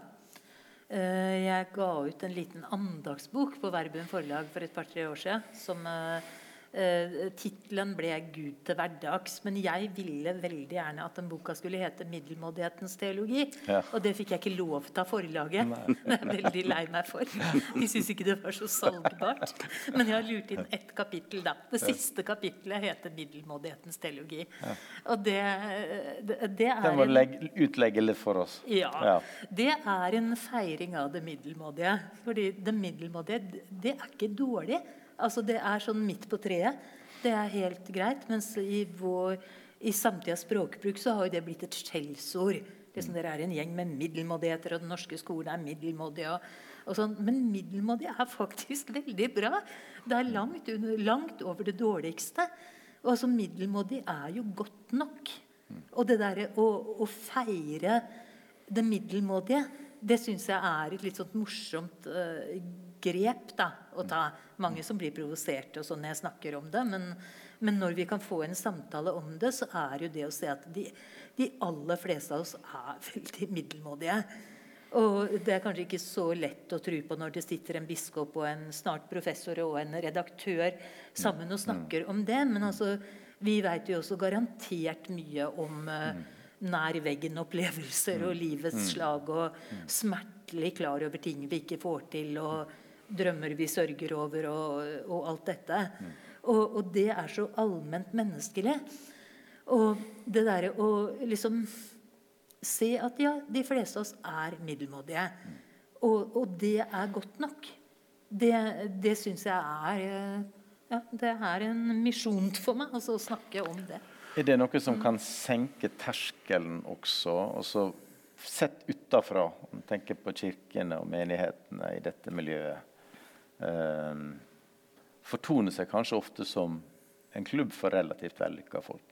Uh, jeg ga ut en liten andagsbok på Verbum forlag for et par-tre år siden. som... Uh, Tittelen ble 'Gud til hverdags', men jeg ville veldig gjerne at den boka skulle hete 'Middelmådighetens teologi'. Ja. Og det fikk jeg ikke lov til av forlaget. Det er jeg veldig lei meg for. De syntes ikke det var så salgbart. Men jeg har lurt inn ett kapittel, da. Det siste kapittelet heter 'Middelmådighetens teologi'. Ja. Og det, det, det er Den må legge, utlegge litt for oss. Ja, ja. Det er en feiring av det middelmådige. Fordi det middelmådige, det er ikke dårlig. Altså Det er sånn midt på treet. Det er helt greit. Mens i, vår, i samtidas språkbruk så har jo det blitt et skjellsord. Liksom dere er en gjeng med middelmådigheter, og den norske skolen er middelmådig. Sånn. Men middelmådig er faktisk veldig bra. Det er langt, under, langt over det dårligste. Og altså, middelmådig er jo godt nok. Og det derre å, å, feire det middelmådige, det syns jeg er et litt sånt morsomt uh, grep da, å ta. Mange som blir provoserte og sånn når jeg snakker om det. Men, men, når vi kan få en samtale om det, så er jo det å se at de, de aller fleste av oss er veldig middelmådige. Og det er kanskje ikke så lett å tro på når det sitter en biskop og en snart professor og en redaktør sammen og snakker om det. Men altså, vi vet jo også garantert mye om uh, nær veggen-opplevelser og livets slag og smertelig klar over ting vi ikke får til. og drømmer vi sørger over, og, og alt dette. Mm. Og, og, det er så allment menneskelig. Og det derre å liksom se at ja, de fleste av oss er middelmådige. Mm. Og, og, det er godt nok. Det, det syns jeg er ja, Det er en misjon for meg altså, å snakke om det. Er det noe som kan senke terskelen også? også sett utafra, tenker på kirkene og menighetene i dette miljøet eh, fortoner seg kanskje ofte som en klubb for relativt vellykka folk.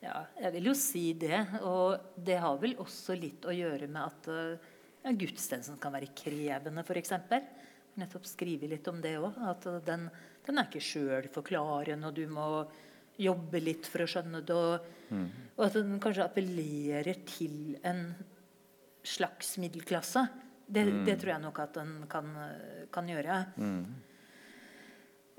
Ja, jeg vil jo si det. Og det har vel også litt å gjøre med at uh, ja, gudstjenesten kan være krevende, f.eks. Nettopp skrive litt om det òg. At den, den, er ikke sjølforklarende, og du må jobbe litt for å skjønne det. Og, mm. og at den kanskje appellerer til en slags middelklasse. Det, mm. det, tror jeg nok at den kan, kan gjøre. Mm.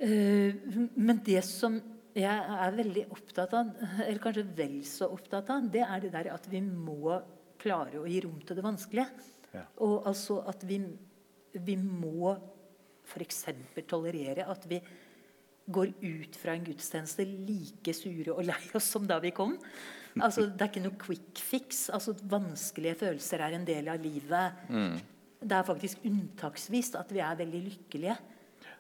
Uh, men det som jeg er veldig opptatt av, eller kanskje vel så opptatt av, det er det der at vi må klare å gi rom til det vanskelige. Ja. Og altså at vi, vi må f.eks. tolerere at vi går ut fra en gudstjeneste like sure og lei oss som da vi kom. Altså, det er ikke noe quick fix. Altså, vanskelige følelser er en del av livet. Mm. Det er faktisk unntaksvis at vi er veldig lykkelige.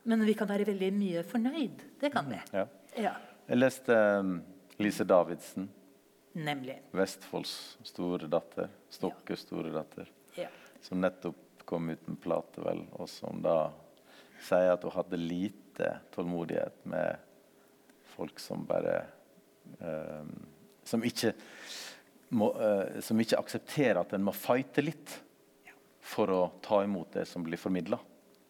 Men vi kan være veldig mye fornøyd. Det kan vi. Ja. Ja. Jeg leste um, Lise Davidsen. Nemlig. Vestfolds store datter. Stokkes store datter. Ja. Som nettopp kom ut med plate, vel, og som da sier at hun hadde lite tålmodighet med folk som bare um, Som ikke må, uh, som ikke aksepterer at en må fighte litt for å ta imot det som blir formidla.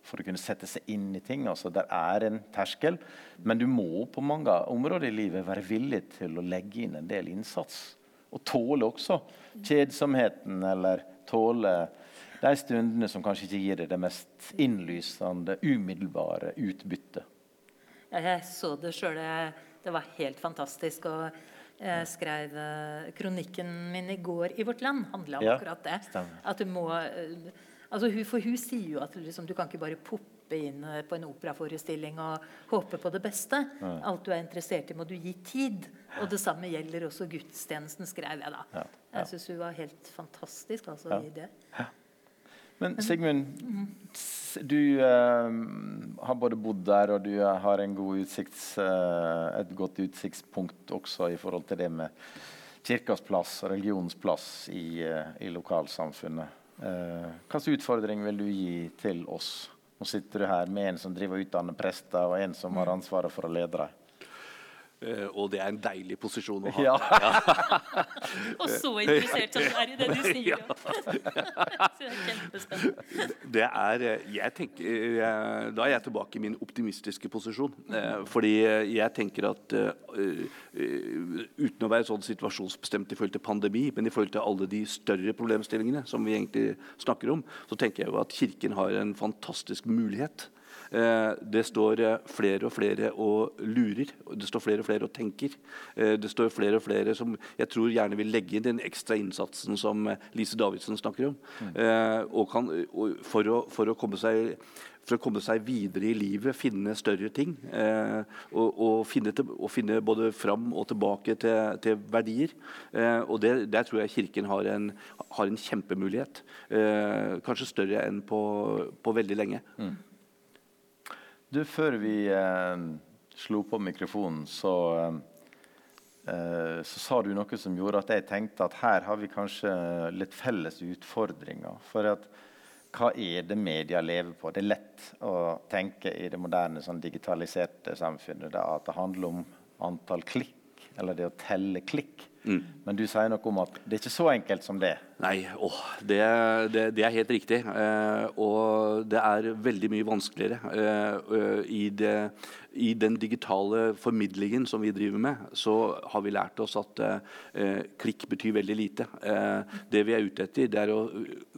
For å kunne sette seg inn i ting. Altså, det er en terskel, men du må på mange områder i livet være villig til å legge inn en del innsats. Og tåle også kjedsomheten, eller tåle de stundene som kanskje ikke gir deg det mest innlysende, umiddelbare utbyttet. Jeg så det sjøl. Det var helt fantastisk. og jeg skrev eh, kronikken min i går i Vårt Land handla om Ja, akkurat det. stemmer. At du må eh, altså For hun sier jo at liksom, du kan ikke bare poppe inn eh, på en operaforestilling og håpe på det beste. Alt du er interessert i, må du gi tid. Og det samme gjelder også gudstjenesten, skrev jeg da. Ja, ja. Jeg syns hun var helt fantastisk altså, i det. Men Sigmund, du eh, har både bodd der, og du eh, har en god utsikts, eh, et godt utsiktspunkt også i forhold til det med kirkas plass og religionens plass i, eh, i lokalsamfunnet. Eh, Hvilken utfordring vil du gi til oss? Nå sitter du her med en som driver og utdanner prester, og en som har ansvaret for å lede dem. Eh, og det er en deilig posisjon å ha. Ja. Og så interessert som du er i det du sier. Så det er kjempespennende. Det er, eh, jeg tenker, jeg, da er jeg tilbake i min optimistiske posisjon. Eh, fordi eh, jeg tenker at eh, eh, uten å være sånn situasjonsbestemt i forhold til pandemi, men i forhold til alle de større problemstillingene som vi egentlig snakker om, så tenker jeg jo at Kirken har en fantastisk mulighet. Eh, Det står eh, flere og flere og lurer. Det står flere og flere og tenker. Eh, Det står flere og flere som jeg tror gjerne vil legge inn den ekstra innsatsen som Lise Davidsen snakker om. Eh, Og kan, og for, å, for, å komme seg, for å komme seg videre i livet, finne større ting. eh, Og, og, finne, til, og finne både fram og tilbake til, til verdier. Eh, Og det, der tror jeg Kirken har en, har en kjempemulighet. Eh, Kanskje større enn på, på veldig lenge. Du, før vi eh, slo på mikrofonen, så, eh, så sa du noe som gjorde at jeg tenkte at her har vi kanskje litt felles utfordringer. For at hva er det media lever på? Det er lett å tenke i det moderne sånn digitaliserte samfunnet at det handler om antall klikk, eller det å telle klikk. Men du sier noe om at det er ikke så enkelt som det. Nei, åh, det, det, det er helt riktig. Eh, og det er veldig mye vanskeligere. Eh, eh, i, det, I den digitale formidlingen som vi driver med, så har vi lært oss at eh, klikk betyr veldig lite. Eh, det vi er ute etter, det er å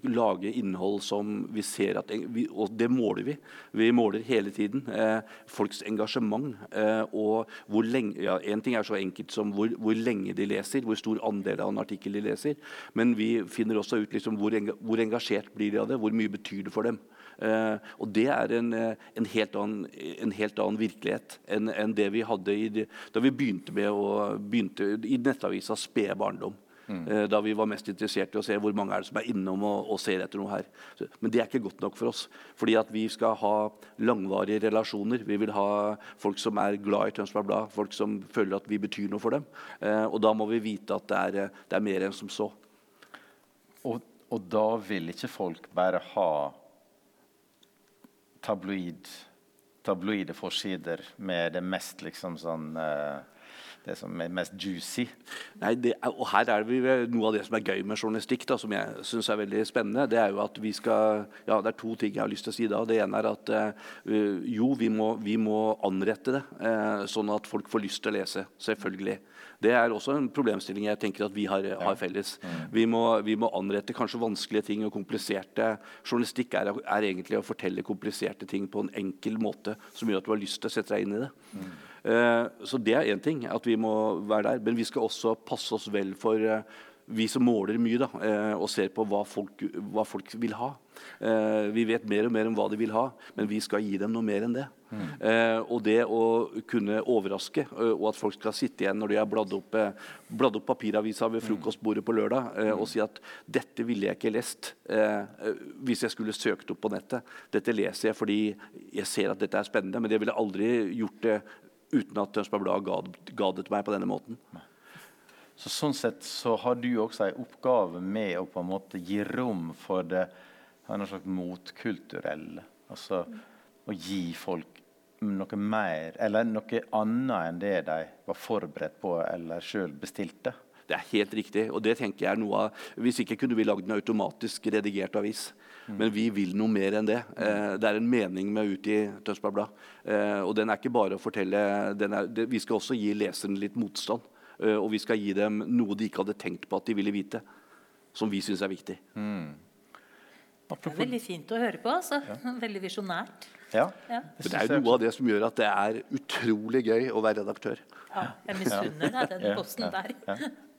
lage innhold som vi ser at vi, Og det måler vi. Vi måler hele tiden eh, folks engasjement. Eh, og hvor lenge ja, En ting er så enkelt som hvor, hvor lenge de leser, hvor stor andel av en artikkel de leser. Men vi finner også ut liksom hvor, enga, hvor engasjert blir de av det, hvor mye betyr det for dem. Eh, og det er en, eh, en, helt, annen, en helt annen virkelighet enn enn det vi hadde i da vi begynte med å begynte i nettavisa Spede barndom. Eh, Da vi var mest interessert i å se hvor mange er det som er innom og, og ser etter noe her. Men det er ikke godt nok for oss. Fordi at vi skal ha langvarige relasjoner. Vi vil ha folk som er glad i Tønsberg Blad, folk som føler at vi betyr noe for dem. Eh, og da må vi vite at det er, det er mer enn som så. Og, og da vil ikke folk bare ha tabloid, tabloide forsider med det mest liksom sånn eh, Det som er mest juicy. Nei, det og her er vi Noe av det som er gøy med journalistikk, da, som jeg syns er veldig spennende, det er jo at vi skal Ja, det er to ting jeg har lyst til å si da. Det ene er at uh, jo, vi må, vi må anrette det, uh, sånn at folk får lyst til å lese. Selvfølgelig. Det er også en problemstilling jeg tenker at vi har, har felles. Vi, må, vi må anrette kanskje vanskelige ting og kompliserte Journalistikk er, er egentlig å fortelle kompliserte ting på en enkel måte som gjør at du har lyst til å sette deg inn i det. Eh, så det er én ting, at vi må være der. Men vi skal også passe oss vel for eh, vi som måler mye da, eh, og ser på hva folk, hva folk vil ha. Eh, vi vet mer og mer om hva de vil ha, men vi skal gi dem noe mer enn det. Mm. og det å kunne overraske, eh, og at folk skal sitte igjen når de har bladd opp, eh, bladd opp papiravisa ved frokostbordet på lørdag, eh, og si at 'dette ville jeg ikke lest eh, eh, hvis jeg skulle søkt opp på nettet'. 'Dette leser jeg fordi jeg ser at dette er spennende', men jeg ville aldri gjort det uten at Tønsberg Blad ga, ga det til meg på denne måten. Så Sånn sett så har du også en oppgave med å på en måte gi rom for det noe slags motkulturelle. Altså å gi folk noe mer, eller noe annet enn det de var forberedt på eller sjøl bestilte. Det er helt riktig. og det tenker jeg er noe av, Hvis ikke kunne vi lagd en automatisk redigert avis. Men vi vil noe mer enn det. Eh, det er en mening med å utgi Tønsberg Blad. Eh, og den er ikke bare å fortelle den er, det, Vi skal også gi leseren litt motstand. Eh, og vi skal gi dem noe de ikke hadde tenkt på at de ville vite. Som vi syns er viktig. Det er veldig fint å høre på. altså. Veldig visjonært. Ja. Ja. Det er noe av det som gjør at det er utrolig gøy å være redaktør. Ja, jeg misunner deg den Ja, posten ja, der.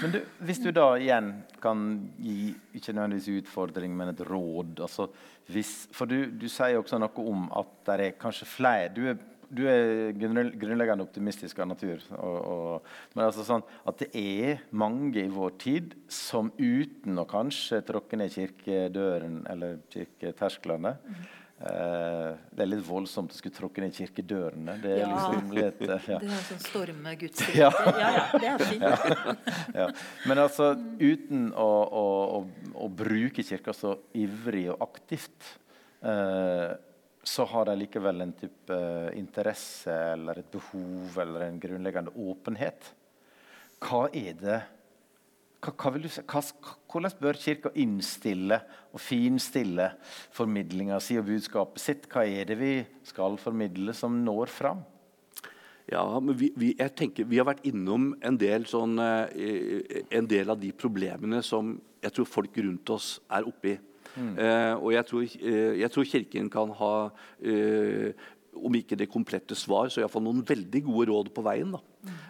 Men du, hvis du da igjen kan gi ikke nødvendigvis utfordring, men et råd altså hvis, For du, du sier også noe om at det er kanskje flere Du er, du er grunnleggende optimistisk av natur. Og, og, men altså sånn at det er mange i vår tid som uten å kanskje tråkke ned kirkedøren eller kirketersklene eh, Det er litt voldsomt å skulle tråkke ned kirkedørene. Det er Ja. liksom litt eh, ja. Det er sånn stormegudstjeneste. Ja. Ja. ja, ja, det er fint. ja. Men altså, uten å, å, å, å bruke kirka så ivrig og aktivt, eh, så har de likevel en type interesse eller et behov eller en grunnleggende åpenhet. Hva er det hva, du hva, Hvordan bør Kirka innstille og finstille formidlinga si og budskapet sitt? Hva er det vi skal formidle som når fram? Ja, men vi, vi, jeg tenker, vi har vært innom en del, sånn, eh, en del av de problemene som jeg tror folk rundt oss er oppi. Eh, og jeg tror, eh, jeg tror Kirken kan ha eh, om ikke det komplette svar, så iallfall noen veldig gode råd på veien. da.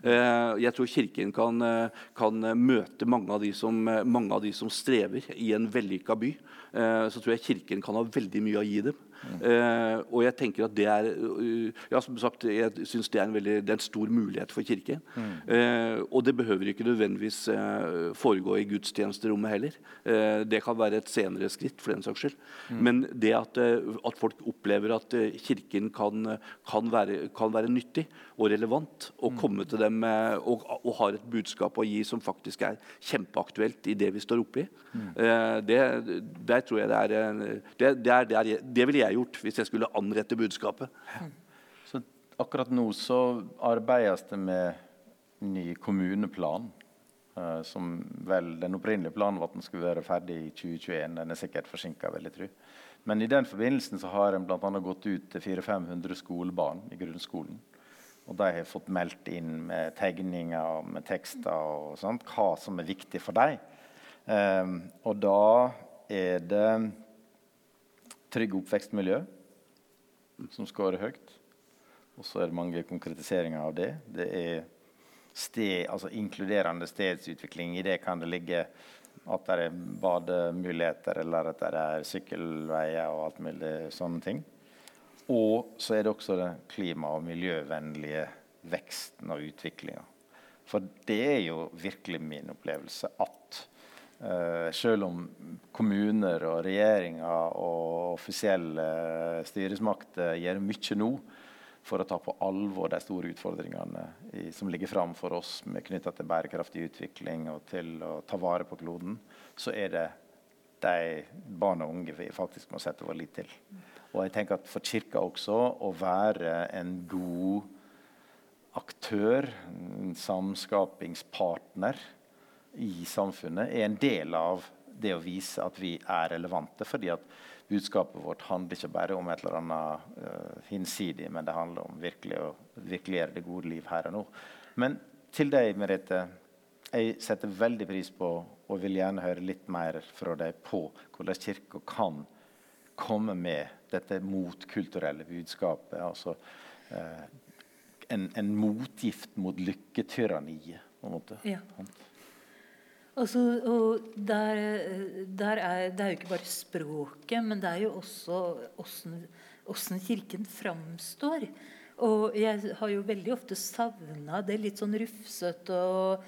Eh, jeg tror Kirken kan, eh, kan møte mange av, de som, eh, mange av de som strever i en vellykka by. Så tror jeg Kirken kan ha veldig mye å gi dem. Eh, og jeg tenker at det er uh, ja, som sagt, jeg synes det er en, veldig, det er en stor mulighet for Kirken. Eh, og det behøver ikke nødvendigvis eh, foregå i gudstjenesterommet heller. Eh, det kan være et senere skritt, for den saks skyld. Men det at, eh, at folk opplever at eh, Kirken kan, kan, være, kan være nyttig og relevant, og komme til dem og, og har et budskap å gi som faktisk er kjempeaktuelt i det vi står oppi, eh, det, der tror jeg det er det, det, er, det, er, det ville jeg gjort hvis jeg skulle anrette budskapet. Så akkurat nå så arbeides det med ny kommuneplan. eh, som vel Den opprinnelige planen var at den skulle være ferdig i 2021. Den er sikkert forsinka, vil jeg tro. Men i den forbindelsen så har en bl.a. gått ut til 400-500 skolebarn i grunnskolen. Og de har fått meldt inn med tegninger og med tekster og sånt, hva som er viktig for dem. Um, og da er det trygg oppvekstmiljø som scorer høyt. Og så er det mange konkretiseringer av det. Det er sted, altså inkluderende stedsutvikling. I det kan det ligge at det er bademuligheter, eller at det er sykkelveier og alt mulig sånne ting. Og så er det også den klima- og miljøvennlige veksten og utviklinga. For det er jo virkelig min opplevelse at uh, selv om kommuner og regjeringer og offisielle styresmakter gjør mye nå for å ta på alvor de store utfordringene i, som ligger fram for oss knytta til bærekraftig utvikling og til å ta vare på kloden, så er det de barn og unge vi faktisk må sette vår lit til. Og jeg tenker at for Kirka også å være en god aktør, en samskapingspartner i samfunnet, er en del av det å vise at vi er relevante. fordi at budskapet vårt handler ikke bare om et eller annet uh, hinsidig, men det handler om virkelig å virkeliggjøre det gode liv her og nå. Men til deg, Merete. Jeg setter veldig pris på og vil gjerne høre litt mer fra deg på hvordan Kirka kan komme med dette motkulturelle budskapet. altså eh, en, en motgift mot lykketyranniet. på en måte. Ja. Altså, og der, der er, det er jo ikke bare språket, men det er jo også åssen Kirken framstår. Og jeg har jo veldig ofte savna det litt sånn rufsete og,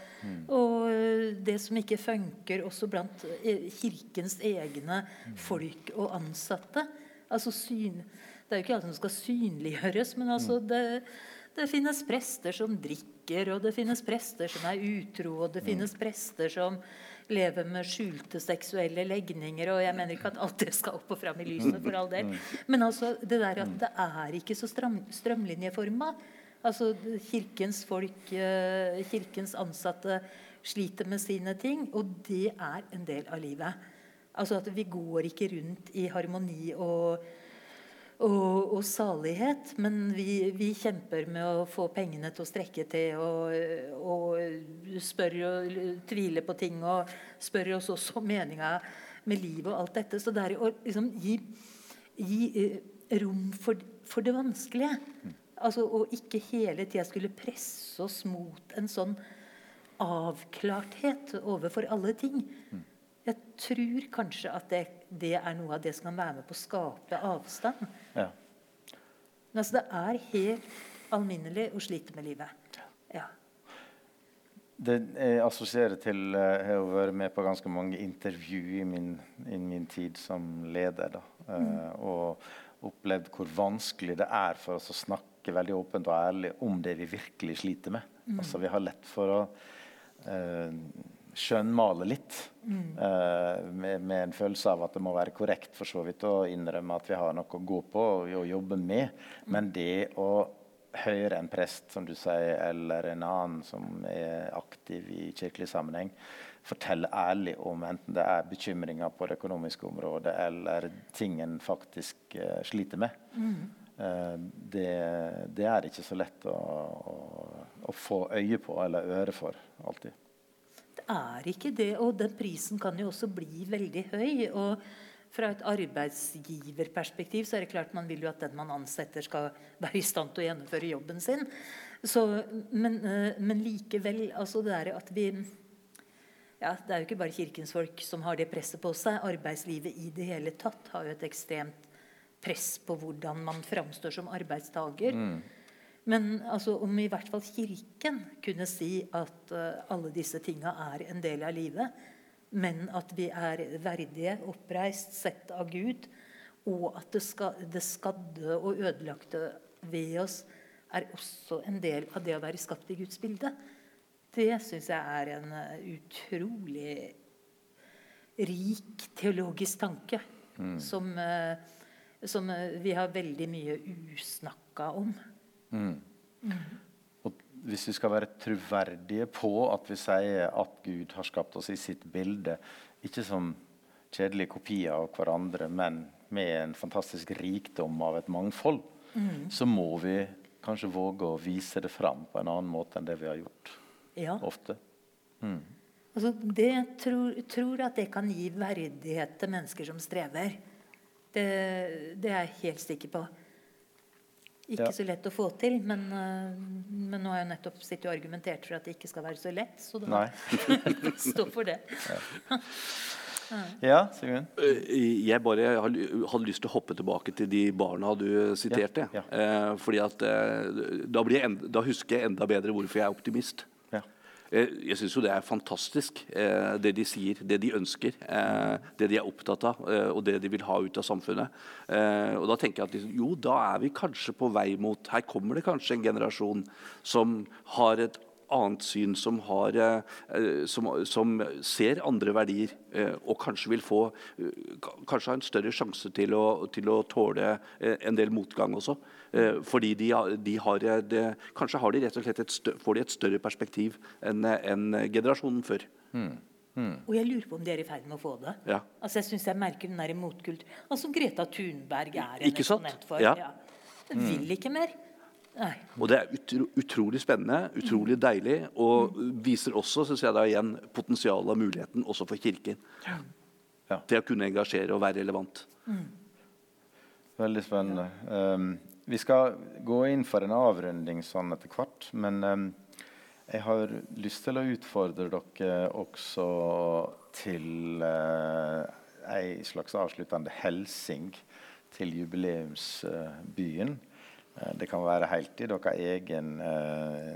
og det som ikke funker, også blant eh, Kirkens egne folk og ansatte. Altså syn, Det er jo ikke alt som skal synliggjøres, men altså det, det finnes prester som drikker, og det finnes prester som er utro, og det finnes prester som lever med skjulte seksuelle legninger. Og jeg mener ikke at alt det skal opp og fram i lyset, for all del. Men altså det der at det er ikke så stram, strømlinjeforma. Altså Kirkens folk, eh, kirkens ansatte sliter med sine ting, og det er en del av livet. Altså at vi går ikke rundt i harmoni og og, og salighet. Men vi, vi, kjemper med å få pengene til å strekke til, og, og spør og tviler på ting. Og spør oss også om meninga med livet og alt dette. Så det er å liksom, gi, gi eh, rom for, for, det vanskelige. Altså Å ikke hele tida skulle presse oss mot en sånn avklarthet overfor alle ting. Jeg tror kanskje at det, det, er noe av det som kan være med på å skape avstand. Ja. Men altså, det er helt alminnelig å slite med livet. Ja. Det jeg assosierer til eh, Jeg har vært med på ganske mange intervju i min, i min tid som leder. Uh, mm. Og opplevd hvor vanskelig det er for oss å snakke veldig åpent og ærlig om det vi virkelig sliter med. Mm. Altså, vi har lett for å uh, skjønnmale litt. Mm. Uh, med, med, en følelse av at det må være korrekt for så vidt å innrømme at vi har noe å gå på og, og jobbe med. Men det å høre en prest som du sier, eller en annen som er aktiv i kirkelig sammenheng, fortelle ærlig om enten det er bekymringer på det økonomiske området eller ting en faktisk uh, sliter med. Mm. Uh, det, det, er ikke så lett å, å, å få øye på eller øre for alltid er ikke det. Og den prisen kan jo også bli veldig høy. og fra et arbeidsgiverperspektiv så er det klart man vil jo at den man ansetter, skal være i stand til å gjennomføre jobben sin. Så, men, eh, men, likevel altså det er at vi ja, Det er jo ikke bare kirkens folk som har det presset på seg. Arbeidslivet i det hele tatt har jo et ekstremt press på hvordan man framstår som arbeidstaker. Mm. Men altså, om i hvert fall Kirken kunne si at uh, alle disse tinga er en del av livet, men at vi er verdige, oppreist, sett av Gud, og at det, skal, det skadde og ødelagte ved oss er også en del av det å være skapt i Guds bilde, det syns jeg er en uh, utrolig rik teologisk tanke. Mm. Som, uh, som vi har veldig mye usnakka om. Mm. Og hvis vi skal være troverdige på at vi sier at Gud har skapt oss i sitt bilde, ikke som kjedelige kopier av hverandre, men med en fantastisk rikdom av et mangfold, mm. så må vi kanskje våge å vise det fram på en annen måte enn det vi har gjort ja. ofte. Mm. Altså, det tror, tror at det kan gi verdighet til mennesker som strever. Det, det er jeg helt sikker på. Ikke ja. så lett å få til, men, eh, men, nå har jeg nettopp sittet og argumentert for at det ikke skal være så lett. Så da stå for det. Ja, ja Sigrun? Eh, jeg bare hadde lyst til å hoppe tilbake til de barna du siterte. Ja, eh, fordi at da, enda, da, husker jeg enda bedre hvorfor jeg er optimist. Eh, jeg syns jo det er fantastisk, eh, det de sier, det de ønsker. Eh, det de er opptatt av, og det de vil ha ut av samfunnet. Og da tenker jeg at jo, da er vi kanskje på vei mot Her kommer det kanskje en generasjon som har et annet syn, som, har, som, som ser andre verdier, og kanskje vil få kanskje ha en større sjanse til å, til å tåle en del motgang også. Fordi de, de har de, Kanskje har de rett og slett et større, får de et større perspektiv enn en generasjonen før. Mm. Mm. Og jeg lurer på om de er i ferd med å få det. Ja. Altså jeg synes jeg merker den der motkult Altså Greta Thunberg er en eksponent for. Ja. Ja. Den vil ikke mer. Nei. Og det er utro, utrolig spennende, utrolig deilig, og viser også synes jeg da igjen, potensialet og muligheten også for Kirken. Ja. Til å kunne engasjere og være relevant. Mm. Veldig spennende. Um, vi skal gå inn for en avrunding sånn etter hvert, men um, jeg har lyst til å utfordre dere også til uh, ei slags avsluttende hilsing til jubileumsbyen. Uh, det kan være helt i deres egen eh,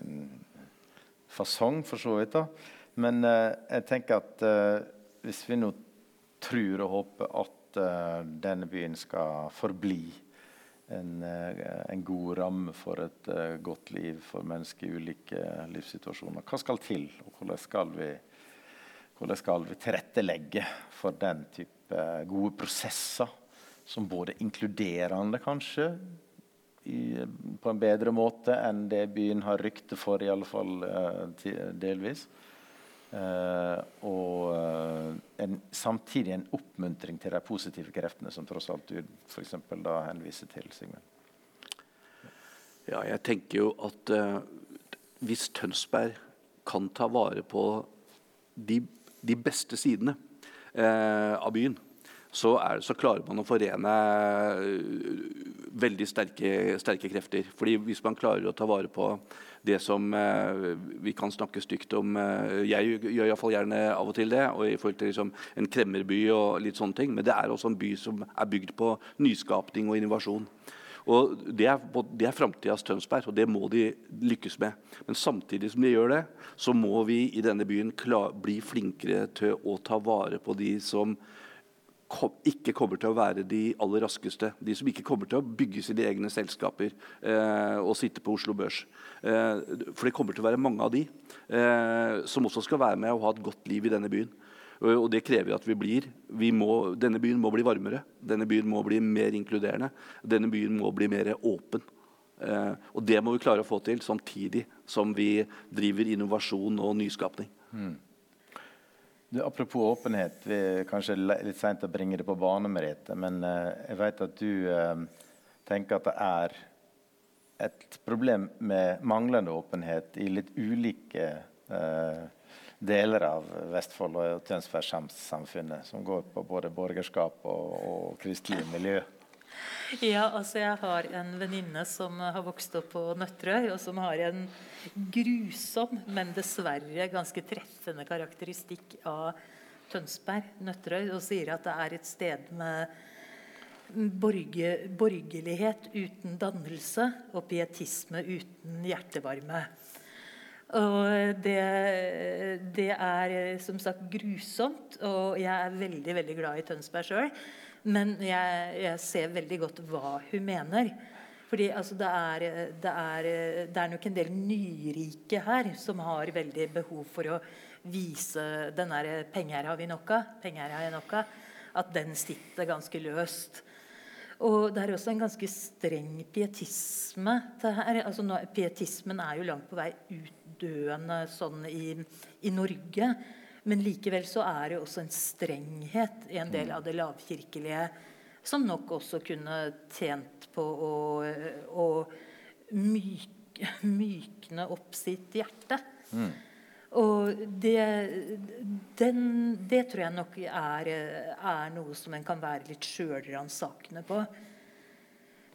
fasong, for så vidt. da. Men eh, jeg tenker at hvis vi nå tror og håper at denne byen skal forbli en, eh, en god ramme for et godt liv for mennesker i ulike livssituasjoner, hva skal til? Og hvordan skal vi, hvordan skal vi tilrettelegge for den type gode prosesser? Som både inkluderende, kanskje, i, på en bedre måte enn det byen har rykte for, i alle fall uh, delvis. Uh, og uh, en, samtidig en oppmuntring til de positive kreftene som tross alt du for da henviser til, Sigmund. Ja, jeg tenker jo at uh, hvis Tønsberg kan ta vare på de, de beste sidene av byen, så, er, så, klarer man å forene veldig sterke, sterke, krefter. Fordi Hvis man klarer å ta vare på det som eh, vi kan snakke stygt om eh, Jeg gjør iallfall gjerne av og til det. og i forhold til liksom, En kremmerby og litt sånne ting. Men det er også en by som er bygd på nyskapning og innovasjon. Og Det er, det er framtidas Tønsberg, og det må de lykkes med. Men samtidig som de gjør det, så må vi i denne byen klar, bli flinkere til å ta vare på de som ikke kommer til å være de aller raskeste. De som ikke kommer til å bygge sine egne selskaper eh, og sitte på Oslo Børs. Eh, for det kommer til å være mange av de eh, som også skal være med og ha et godt liv i denne byen. Og det krever at vi blir. Vi må, denne byen må bli varmere. Denne byen må bli mer inkluderende. Denne byen må bli mer åpen. Eh, og det må vi klare å få til samtidig som vi driver innovasjon og nyskapning. Mm. Du, apropos åpenhet, vi er kanskje litt seint å bringe det på bane, Merete. Men uh, jeg vet at du uh, tenker at det er et problem med manglende åpenhet i litt ulike uh, deler av Vestfold og Tønsberg-samfunnet, som går på både borgerskap og, og kristelig miljø. Ja, altså jeg har en venninne som har vokst opp på Nøtterøy, og som har en grusom, men dessverre ganske treffende karakteristikk av Tønsberg, Nøtterøy, og sier at det er et sted med borge, borgerlighet uten dannelse og pietisme uten hjertevarme. Og det, det, er som sagt grusomt, og jeg er veldig veldig glad i Tønsberg sjøl. Men jeg, jeg, ser veldig godt hva hun mener. Fordi altså, det, er, det, er, det, er, nok en del nyrike her som har veldig behov for å vise den derre 'penger har vi nok av', penger har jeg nok av, at den sitter ganske løst. Og det er også en ganske streng pietisme. Altså, nå, pietismen er jo langt på vei utdøende sånn i, i Norge. Men likevel så er det også en strenghet i en del av det lavkirkelige som nok også kunne tjent på å, å myk, mykne opp sitt hjerte. Mm. Og det, den, det tror jeg nok er, er noe som en kan være litt sjølransakende på.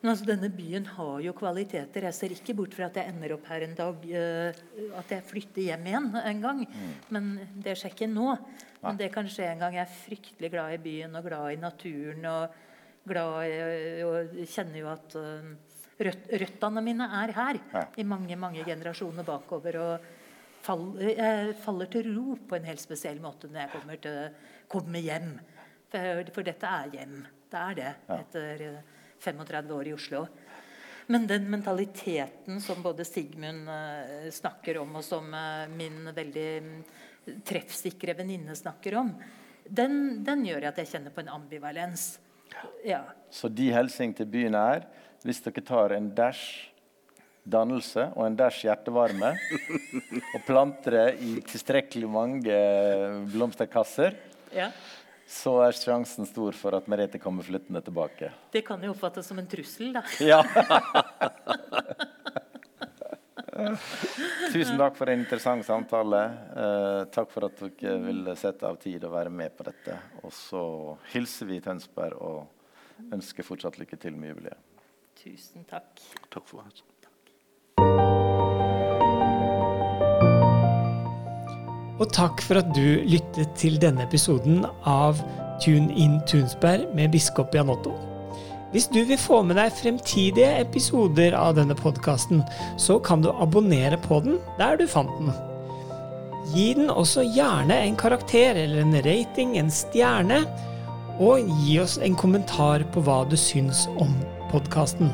Men altså, denne byen har jo kvaliteter. Jeg ser ikke bort fra at jeg ender opp her en dag uh, At jeg flytter hjem igjen en gang. Mm. Men det skjer ikke nå. Men det kan skje en gang. Jeg er fryktelig glad i byen og glad i naturen. Og glad i, og kjenner jo at uh, røt, røttene mine er her ja. i mange mange generasjoner bakover. og fall, Jeg faller til ro på en helt spesiell måte når jeg kommer, til, kommer hjem. For, for, dette er hjem. Det er det. Etter 35 år i Oslo. Men den mentaliteten som både Sigmund uh, snakker om, og som uh, min veldig mm, treffsikre venninne snakker om, den, den, gjør at jeg kjenner på en ambivalens. Ja. Så de hilsing til byen er hvis dere tar en dash dannelse og en dash hjertevarme og planter det i tilstrekkelig mange blomsterkasser, ja så er sjansen stor for at Merete kommer flyttende tilbake. Det kan jo oppfattes som en trussel, da. Ja. Tusen takk for en interessant samtale. Eh, takk for at dere ville sette av tid og være med på dette. Og så hilser vi Tønsberg og ønsker fortsatt lykke til med jubileet. Tusen takk. Takk for det. Og takk for at du lyttet til denne episoden av Tune in Tunsberg med biskop Jan Otto. Hvis du vil få med deg fremtidige episoder av denne podkasten, så kan du abonnere på den der du fant den. Gi den også gjerne en karakter eller en rating, en stjerne, og gi oss en kommentar på hva du syns om podkasten.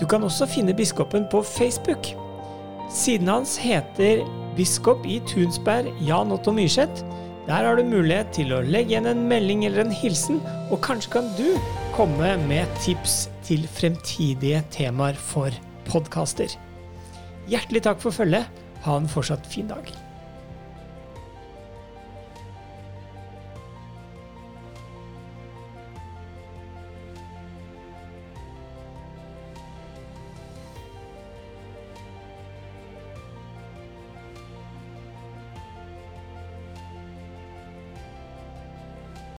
Du kan også finne biskopen på Facebook. Siden hans heter biskop i Tunsberg, Jan Otto Myrseth. Der har du mulighet til å legge igjen en melding eller en hilsen, og kanskje kan du komme med tips til fremtidige temaer for podkaster. Hjertelig takk for følget. Ha en fortsatt fin dag.